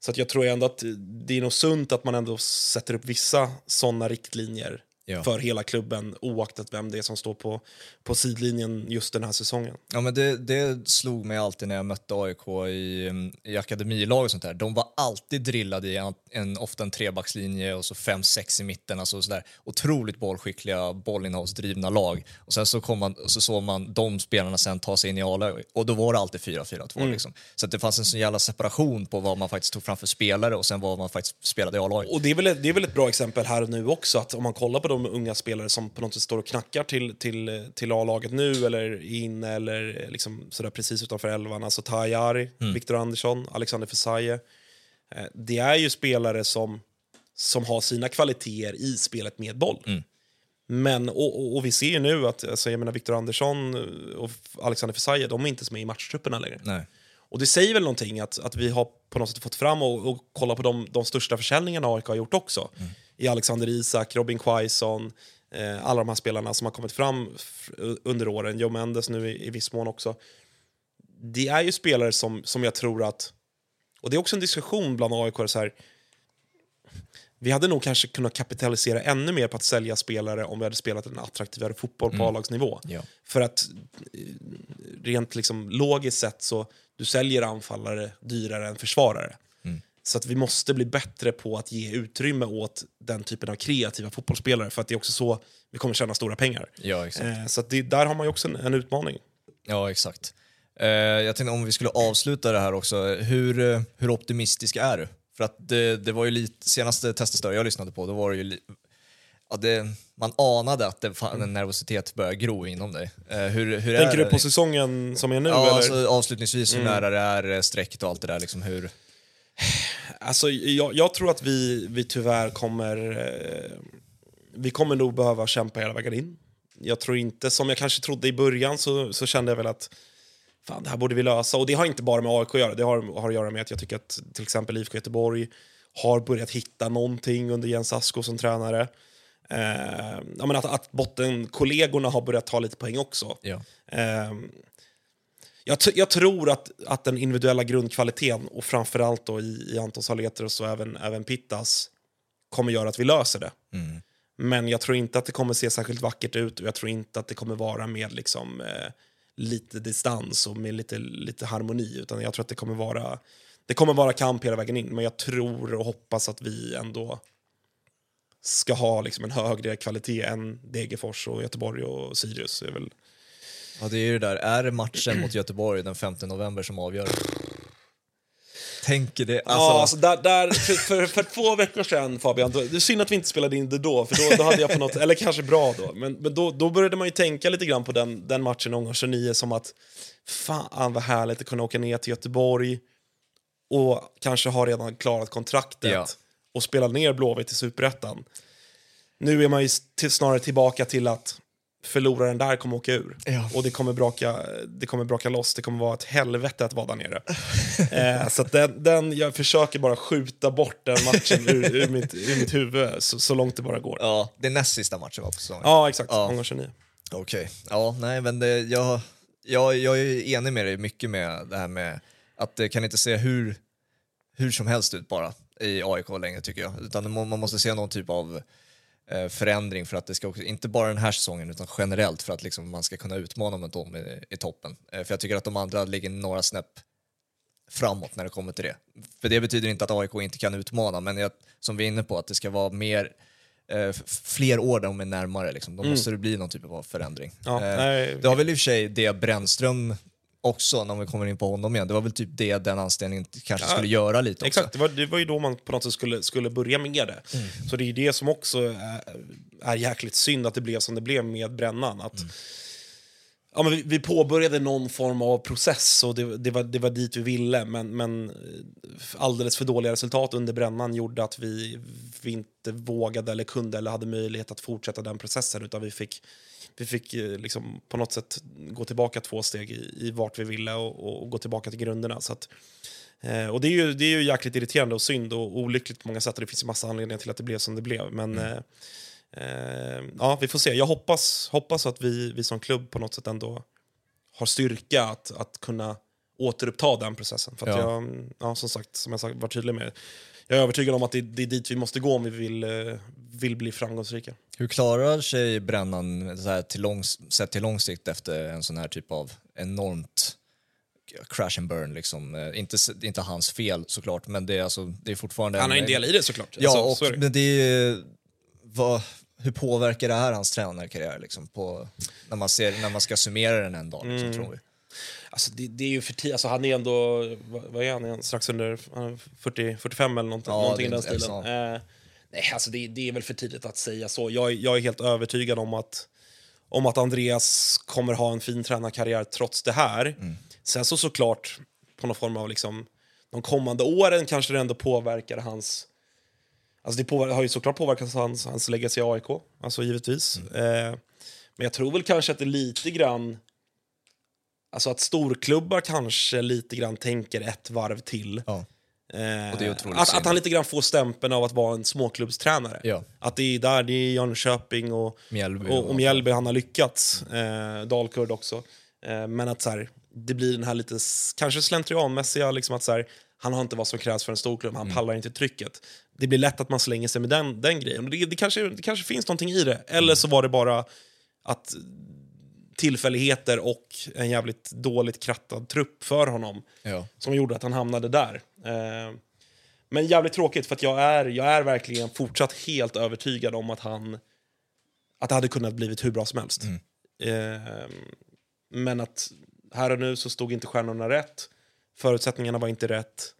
så att jag tror ändå att det är nog sunt att man ändå sätter upp vissa sådana riktlinjer Ja. för hela klubben oaktat vem det är som står på, på sidlinjen just den här säsongen. Ja, men det, det slog mig alltid när jag mötte AIK i, mm, i akademilag och sånt där. De var alltid drillade i en, en, ofta en trebackslinje och så fem, sex i mitten. Alltså sådär. Otroligt bollskickliga, bollinnehavsdrivna lag. Och sen så, kom man, så såg man de spelarna sen ta sig in i A-lag och då var det alltid 4-4-2. Liksom. Så det fanns en sån jävla separation på vad man faktiskt tog fram för spelare och sen vad man faktiskt spelade i A-laget. Och det är, väl, det är väl ett bra exempel här och nu också, att om man kollar på de unga spelare som på något sätt står och knackar till, till, till A-laget nu eller inne eller liksom sådär precis utanför elvan, alltså Tajari, Viktor Andersson, Alexander Fesaje. Eh, Det är ju spelare som, som har sina kvaliteter i spelet med boll. Men, och, och, och vi ser ju nu att alltså, jag menar, Viktor Andersson och Alexander Fesaje, de är inte som är i matchtrupperna längre. Nej. Och det säger väl någonting att, att vi har på något sätt fått fram och, och kolla på de, de största försäljningarna AIK har gjort också. I Alexander Isak, Robin Quaison, eh, alla de här spelarna som har kommit fram under åren, Joe Mendes nu i, i viss mån också. Det är ju spelare som, som jag tror att, och det är också en diskussion bland AIK, så här, vi hade nog kanske kunnat kapitalisera ännu mer på att sälja spelare om vi hade spelat en attraktivare fotboll på A-lagsnivå. Ja. För att eh, rent liksom logiskt sett så du säljer anfallare dyrare än försvarare. Så att vi måste bli bättre på att ge utrymme åt den typen av kreativa fotbollsspelare för att det är också så vi kommer tjäna stora pengar. Ja, exakt. Eh, så det, där har man ju också en, en utmaning. Ja, exakt. Eh, jag tänkte om vi skulle avsluta det här också, hur, eh, hur optimistisk är du? För att det, det var ju lite, senaste testet jag lyssnade på, då var det ju li, ja, det, man anade att det fan, en nervositet började gro inom dig. Eh, hur, hur Tänker du på säsongen som är nu? Ja, eller? alltså, avslutningsvis, hur nära det är strecket och allt det där, liksom hur... Alltså, jag, jag tror att vi, vi tyvärr kommer... Eh, vi kommer nog behöva kämpa hela vägen in. Jag tror inte, som jag kanske trodde i början, så, så kände jag väl att fan, det här borde vi lösa. Och det har inte bara med AIK att göra, det har, har att göra med att jag tycker att till exempel IFK Göteborg har börjat hitta någonting under Jens Asko som tränare. Eh, att, att bottenkollegorna har börjat ta lite poäng också. Ja. Ehm, jag, jag tror att, att den individuella grundkvaliteten och framförallt då i, i Anton Saletros och även, även Pittas kommer göra att vi löser det. Men jag tror inte att det kommer se särskilt vackert ut och jag tror inte att det kommer vara med liksom, eh, lite distans och med lite, lite harmoni utan jag tror att det kommer vara det kommer vara kamp hela vägen in men jag tror och hoppas att vi ändå ska ha liksom en högre kvalitet än Degerfors och Göteborg och Sirius. Är väl, Ja, det är ju det där. Är det matchen mot Göteborg den 5 november som avgör? Tänker det, alltså... ja, alltså där, där, för, för, för två veckor sedan, Fabian, då, det är synd att vi inte spelade in det då, för då, då hade jag på något, eller kanske bra då, men, men då, då började man ju tänka lite grann på den, den matchen omgång 29 som att fan vad härligt att kunna åka ner till Göteborg och kanske ha redan klarat kontraktet Ja. och spela ner Blåvitt i Superettan. Nu är man ju till, snarare tillbaka till att förloraren där kommer åka ur. Ja. Och det kommer, braka, det kommer braka loss, det kommer vara ett helvete att vara där nere. eh, så den, den, jag försöker bara skjuta bort den matchen ur, ur, mitt, ur mitt huvud så, så långt det bara går. Ja, Ja, det är näst sista matchen va, säsongen? exakt. Ja. Omgång 29. Okej. Ja, nej, men det, jag, jag, jag är enig med dig mycket med det här med att det kan inte se hur, hur som helst ut bara i AIK längre tycker jag. Utan må- man måste se någon typ av förändring för att det ska också, inte bara den här säsongen utan generellt för att liksom man ska kunna utmana dem i, i toppen. Eh, för jag tycker att de andra ligger några snäpp framåt när det kommer till det. För det betyder inte att AIK inte kan utmana, men jag, som vi är inne på, att det ska vara mer eh, fler år där de är närmare. Liksom. Då måste det bli någon typ av förändring. Ja, Eh, det har väl i och för sig det Brännström också, när vi kommer in på honom igen, det var väl typ det den anställningen kanske Ja, skulle göra lite också. Exakt, det var, det var ju då man på något sätt skulle, skulle börja med det. Så det är det som också är, är jäkligt synd att det blev som det blev med brännan. Att, ja, men vi, vi påbörjade någon form av process och det, det, var, det var dit vi ville men, men alldeles för dåliga resultat under brännan gjorde att vi, vi inte vågade eller kunde eller hade möjlighet att fortsätta den processen utan vi fick vi fick eh, liksom på något sätt gå tillbaka två steg i, i vart vi ville och, och gå tillbaka till grunderna. Så att, Eh, och det är, ju, det är ju jäkligt irriterande och synd och olyckligt på många sätt. Och det finns massa anledningar till att det blev som det blev. Men eh, eh, ja, vi får se. Jag hoppas, hoppas att vi, vi som klubb på något sätt ändå har styrka att, att kunna återuppta den processen. För Ja. jag, ja, som sagt, som jag sagt, var tydlig med, jag är övertygad om att det, det är dit vi måste gå om vi vill, eh, vill bli framgångsrika. Hur klarar sig brännan så här, till lång, sett till lång sikt efter en sån här typ av enormt crash and burn? Liksom. Eh, Inte, inte hans fel såklart, men det är, alltså, det är fortfarande... Han har en del i det såklart. Ja, Alltså, och, men det är, vad, hur påverkar det här hans tränarkarriär liksom, på, när, man ser, när man ska summera den en dag? Liksom, Mm. tror vi? Alltså det, det är ju för tidigt. Alltså han är ändå, vad, vad är han? Strax under han är 40, 45 eller någonting, Ja, någonting i den stilen. Nej, alltså det, det är väl för tidigt att säga så. Jag, är- jag är helt övertygad om att, om att Andreas kommer ha en fin tränarkarriär trots det här. Mm. Sen så såklart, på någon form av liksom, de kommande åren kanske det ändå påverkar hans Alltså det påver- har ju såklart påverkat hans, hans legacy i AIK, alltså givetvis. Mm. Eh, men jag tror väl kanske att det lite grann... Alltså att storklubbar kanske lite grann tänker ett varv till. Ja. Eh, att, att han lite grann får stämpeln av att vara en småklubbstränare. Ja. Att det är där, det är Jönköping och, Mjällby och, och- Mjällby han har lyckats. Eh, Dalkurd också. Eh, men att så här, det blir den här lite kanske slentrianmässiga, liksom att så här, han har inte vad som krävs för en storklubb, Mm. han pallar inte trycket. Det blir lätt att man slänger sig med den, den grejen. Det, det, kanske, det kanske finns någonting i det. Eller Mm. så var det bara att tillfälligheter och en jävligt dåligt krattad trupp för honom Ja. som gjorde att han hamnade där. Eh, men jävligt tråkigt för jag är, jag är verkligen fortsatt helt övertygad om att han att det hade kunnat blivit hur bra som helst. Eh, men att här och nu så stod inte stjärnorna rätt. Förutsättningarna var inte rätt.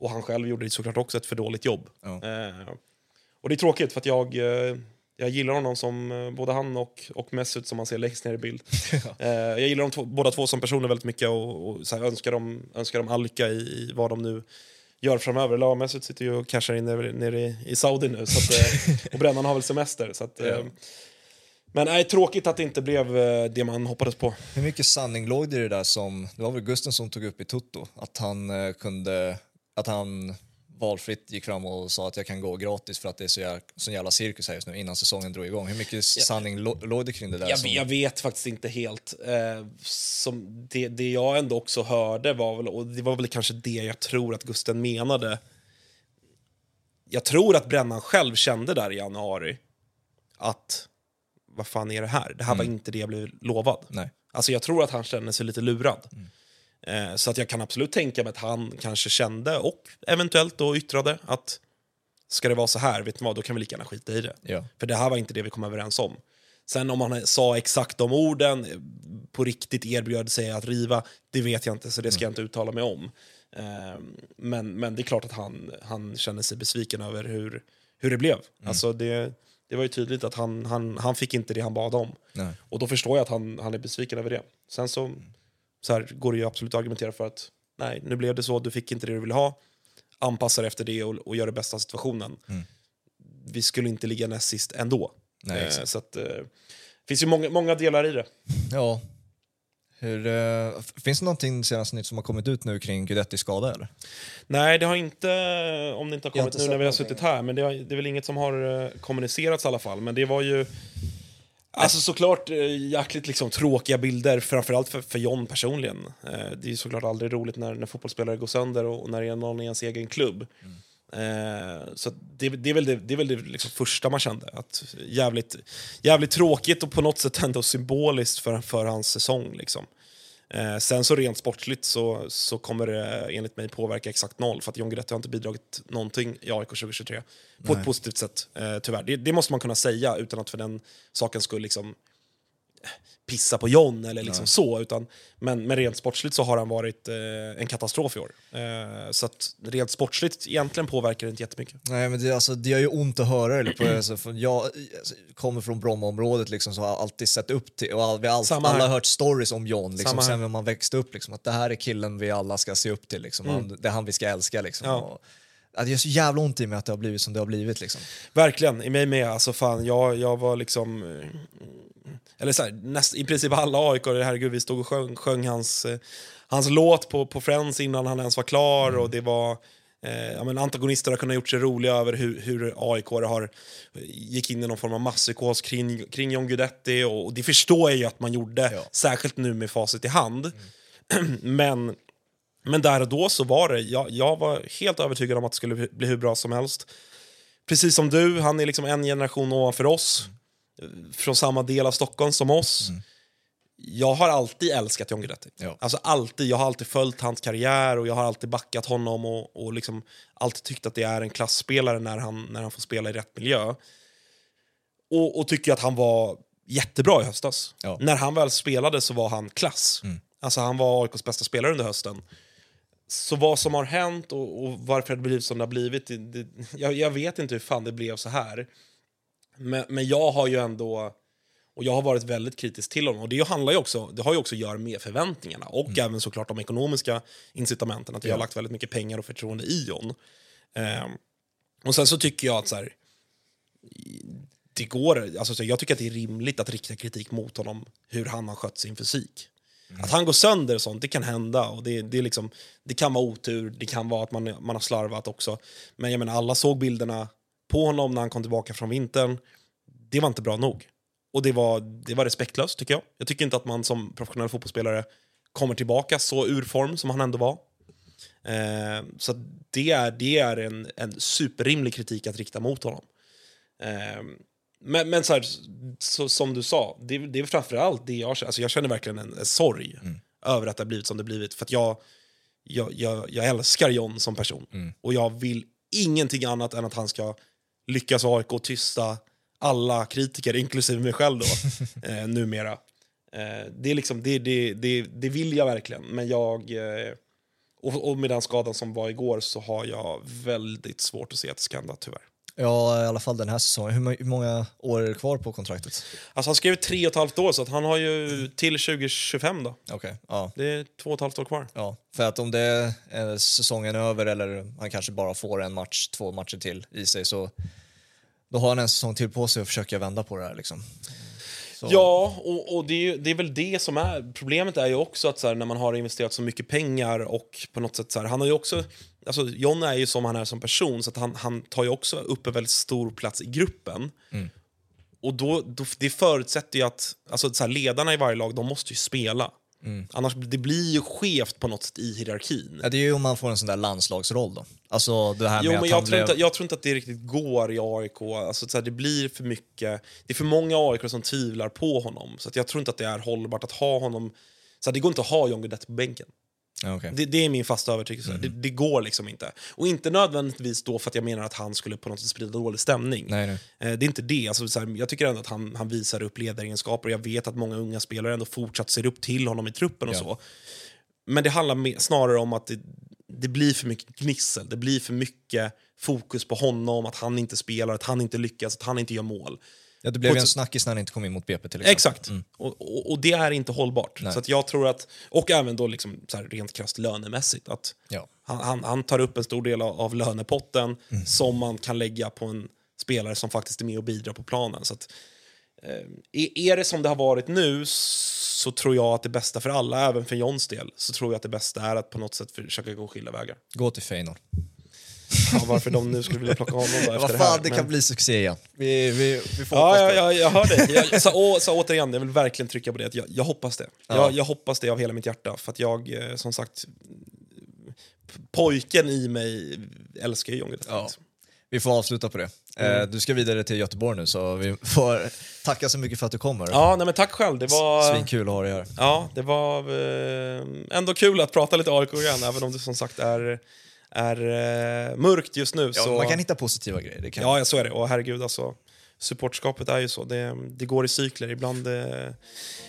Och han själv gjorde såklart också ett för dåligt jobb. Ja. Eh, och det är tråkigt för jag, jag gillar honom som, eh, både han och, och Mesut som man ser längst ner i bild. Eh, jag gillar dem två, båda två som personer väldigt mycket och, och så här, önskar, dem, önskar dem all lycka i, i vad de nu gör framöver. Ja, Mesut sitter ju och cashar in nere, nere i, i Saudi nu så att, eh, och Brännan har väl semester. Så att, Ja. Men nej, tråkigt att det inte blev det man hoppades på. Hur mycket sanning låg det i det där som, det var väl Gusten som tog upp i Tutto, att han kunde, att han valfritt gick fram och sa att jag kan gå gratis för att det är så jävla, så jävla cirkus här just nu innan säsongen drog igång. Hur mycket sanning lå- låg det kring det där? Jag, som, jag vet faktiskt inte helt. Eh, som det, det jag ändå också hörde var väl, och det var väl kanske det jag tror att Gusten menade. Jag tror att Brännan själv kände där i januari att vad fan är det här? Det här var inte det jag blev lovad. Nej. Alltså jag tror att han kände sig lite lurad. Eh, så att jag kan absolut tänka mig att han kanske kände och eventuellt då yttrade att ska det vara så här, vet ni vad, då kan vi lika gärna skita i det. Ja. För det här var inte det vi kom överens om. Sen om han sa exakt de orden, eh, på riktigt erbjöd sig att riva, det vet jag inte, så det ska jag inte uttala mig om. Eh, Men, men det är klart att han, han känner sig besviken över hur, hur det blev. Alltså det, det var ju tydligt att han, han, han fick inte det han bad om. Nej. Och då förstår jag att han, han är besviken över det. Sen så, så här, går det ju absolut att argumentera för att nej, nu blev det så, du fick inte det du ville ha. Anpassa dig efter det och, och gör det bästa av situationen. Vi skulle inte ligga näst sist ändå. Nej, Eh, så att, eh, det finns ju många, många delar i det. Ja. Hur, eh, finns det någonting senaste nytt som har kommit ut nu kring Guidettis skada eller? Nej, det har inte, om det inte har kommit inte nu när vi har suttit här, men det, har, det är väl inget som har eh, kommunicerats i alla fall. Men det var ju Alltså såklart eh, jäkligt liksom, tråkiga bilder, framförallt för, för John personligen. Eh, det är såklart aldrig roligt när, när fotbollsspelare går sönder och, och när det är någon i ens egen klubb. Eh, så det, det är väl det, det, är väl det liksom första man kände. Att jävligt, jävligt tråkigt och på något sätt ändå symboliskt för, för hans säsong. Liksom. Eh, sen så rent sportsligt så, så kommer det enligt mig påverka exakt noll för att John Guidetti har inte bidragit någonting i AIK 2023 på ett positivt sätt, eh, tyvärr. Det, det måste man kunna säga utan att för den sakens skull liksom pissa på John eller liksom så. Utan, men, men rent sportsligt så har han varit eh, en katastrof i år. Eh, så att rent sportsligt egentligen påverkar det inte jättemycket. Nej, men det, alltså, det gör ju ont att höra det. På, alltså, jag kommer från Brommaområdet liksom, så har jag alltid sett upp till, och all, vi har alla här. hört stories om John liksom, sen när man växte upp. Liksom, att det här är killen vi alla ska se upp till, liksom, han, det är han vi ska älska. Liksom, Ja. och, det gör så jävla ont i mig att det har blivit som det har blivit. Liksom. Verkligen, i mig med. Alltså fan, jag, jag var liksom... Eller så här, näst, i princip alla aik herregud, vi stod och sjöng, sjöng hans, eh, hans låt på, på Friends innan han ens var klar och det var... Eh, ja, men antagonister har kunnat gjort sig roliga över hur, hur AIK har gick in i någon form av masspsykos kring, kring John Guidetti och, och det förstår jag ju att man gjorde, Ja. särskilt nu med facit i hand. men, men där och då så var det, jag, jag var helt övertygad om att det skulle bli hur bra som helst. Precis som du, han är liksom en generation ovanför oss. Från samma del av Stockholm som oss. Jag har alltid älskat John Guidetti. Ja. Alltså alltid, jag har alltid följt hans karriär och jag har alltid backat honom och, och liksom alltid tyckt att det är en klassspelare när han, när han får spela i rätt miljö. Och, och tycker att han var jättebra i höstas. Ja. När han väl spelade så var han klass. Alltså han var AIKs bästa spelare under hösten. Så vad som har hänt och, och varför det blivit som det har blivit, det, det, jag, jag vet inte hur fan det blev så här. Men, men jag har ju ändå, och jag har varit väldigt kritisk till honom. Och det handlar ju också, det har ju också att göra med förväntningarna och även såklart de ekonomiska incitamenten. Att vi har lagt väldigt mycket pengar och förtroende i John. Ehm, och sen så tycker jag att så här, det går, alltså så jag tycker att det är rimligt att rikta kritik mot honom hur han har skött sin fysik. Att han går sönder och sånt, det kan hända. Och det, det, är liksom, det kan vara otur, det kan vara att man, man har slarvat också. Men jag menar, alla såg bilderna på honom när han kom tillbaka från vintern. Det var inte bra nog. Och det var, det var respektlöst, tycker jag. Jag tycker inte att man som professionell fotbollsspelare kommer tillbaka så ur form som han ändå var. Eh, så det är, det är en, en superrimlig kritik att rikta mot honom. Eh, men, men så, här, så som du sa, det, det är framförallt det jag känner. Alltså jag känner verkligen en, en sorg över att det har blivit som det blivit. För jag, jag, jag, jag älskar John som person. Och jag vill ingenting annat än att han ska lyckas AIK och tysta alla kritiker, inklusive mig själv då, eh, numera. Eh, det, är liksom, det, det, det, det vill jag verkligen, men jag... Eh, och, och med den skadan som var igår så har jag väldigt svårt att se att det ska hända, tyvärr. Ja, i alla fall den här säsongen. Hur, många år är det kvar på kontraktet? Alltså han skrev tre och ett halvt år, så han har ju till 2025 då. Okej, ja. Det är två och ett halvt år kvar. Ja, för att om det är säsongen över eller han kanske bara får en match, två matcher till i sig så då har han en säsong till på sig att försöka vända på det här liksom. Så, Ja, och, och det, är, ju- det är väl det som är... Problemet är ju också att så här, när man har investerat så mycket pengar och på något sätt så här, han har ju också... Alltså John är ju som han är som person, så att han, han tar ju också upp en väldigt stor plats i gruppen. Och då, då, det förutsätter ju att alltså, så här, ledarna i varje lag, de måste ju spela. Annars det blir ju skevt på något sätt i hierarkin. Ja, det är ju om man får en sån där landslagsroll då. Alltså det här Jo, men jag tror, blev... inte, jag tror inte att det riktigt går i AIK. Alltså, så här, det blir för mycket... Det är för många AIK som tvivlar på honom. Så att jag tror inte att det är hållbart att ha honom... Så här, det går inte att ha John Guidetti på bänken. Okej. Det, det är min fasta övertygelse. Mm. Det, det går liksom inte. Och inte nödvändigtvis då för att jag menar att han skulle på något sätt sprida dålig stämning. Nej, nej. Eh, Det är inte det. Alltså, så här, jag tycker ändå att han, han visar upp ledaregenskaper och jag vet att många unga spelare ändå fortsatt ser upp till honom i truppen och Ja. så. Men det handlar mer, snarare om att det, det blir för mycket gnissel. Det blir för mycket fokus på honom, att han inte spelar, att han inte lyckas, att han inte gör mål. Ja, det blev ju en snackis när han inte kom in mot BP till exempel. Exakt. Och, och, och det är inte hållbart. Nej. Så jag tror att, och även då liksom så här rent krasst lönemässigt, att Ja. han, han, han tar upp en stor del av, av lönepotten Mm. som man kan lägga på en spelare som faktiskt är med och bidrar på planen. Så att, eh, är- är det som det har varit nu så tror jag att det bästa för alla, även för Johns del, så tror jag att det bästa är att på något sätt försöka gå skilda vägar. Gå till Feyenoord. Ja, varför de nu skulle vilja plocka honom då efter Vad det här. det men- kan bli succé igen. Vi, vi, vi får Ja, ja, ja, jag hör det. Jag, så, och, så återigen, jag vill verkligen trycka på det. Jag, jag hoppas det. Ja. Jag, jag hoppas det av hela mitt hjärta. För att jag, eh, som sagt, pojken i mig älskar ju John Guidetti. Ja. Vi får avsluta på det. Eh, du ska vidare till Göteborg nu så vi får tacka så mycket för att du kommer. Ja, nej, men tack själv. Det var, Svinkul att ha dig här. ja, det var eh, ändå kul att prata lite AIK igen, även om det som sagt är, är eh, mörkt just nu. Ja, så, Man kan hitta positiva grejer. Det kan Ja, ja, så är det. Och herregud, alltså, supportskapet är ju så. Det, det går i cykler. Ibland, eh,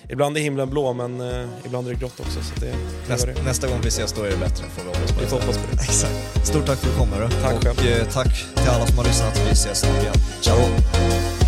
ibland är himlen blå, men eh, ibland är det grått också. Så det, vad det nästa gång vi ses då är det bättre får vi hoppas på. Vi får hoppas på det. Exakt. Stort tack för att du kom. Tack Och själv. eh, tack till alla som har lyssnat. Vi ses snart igen. Ciao!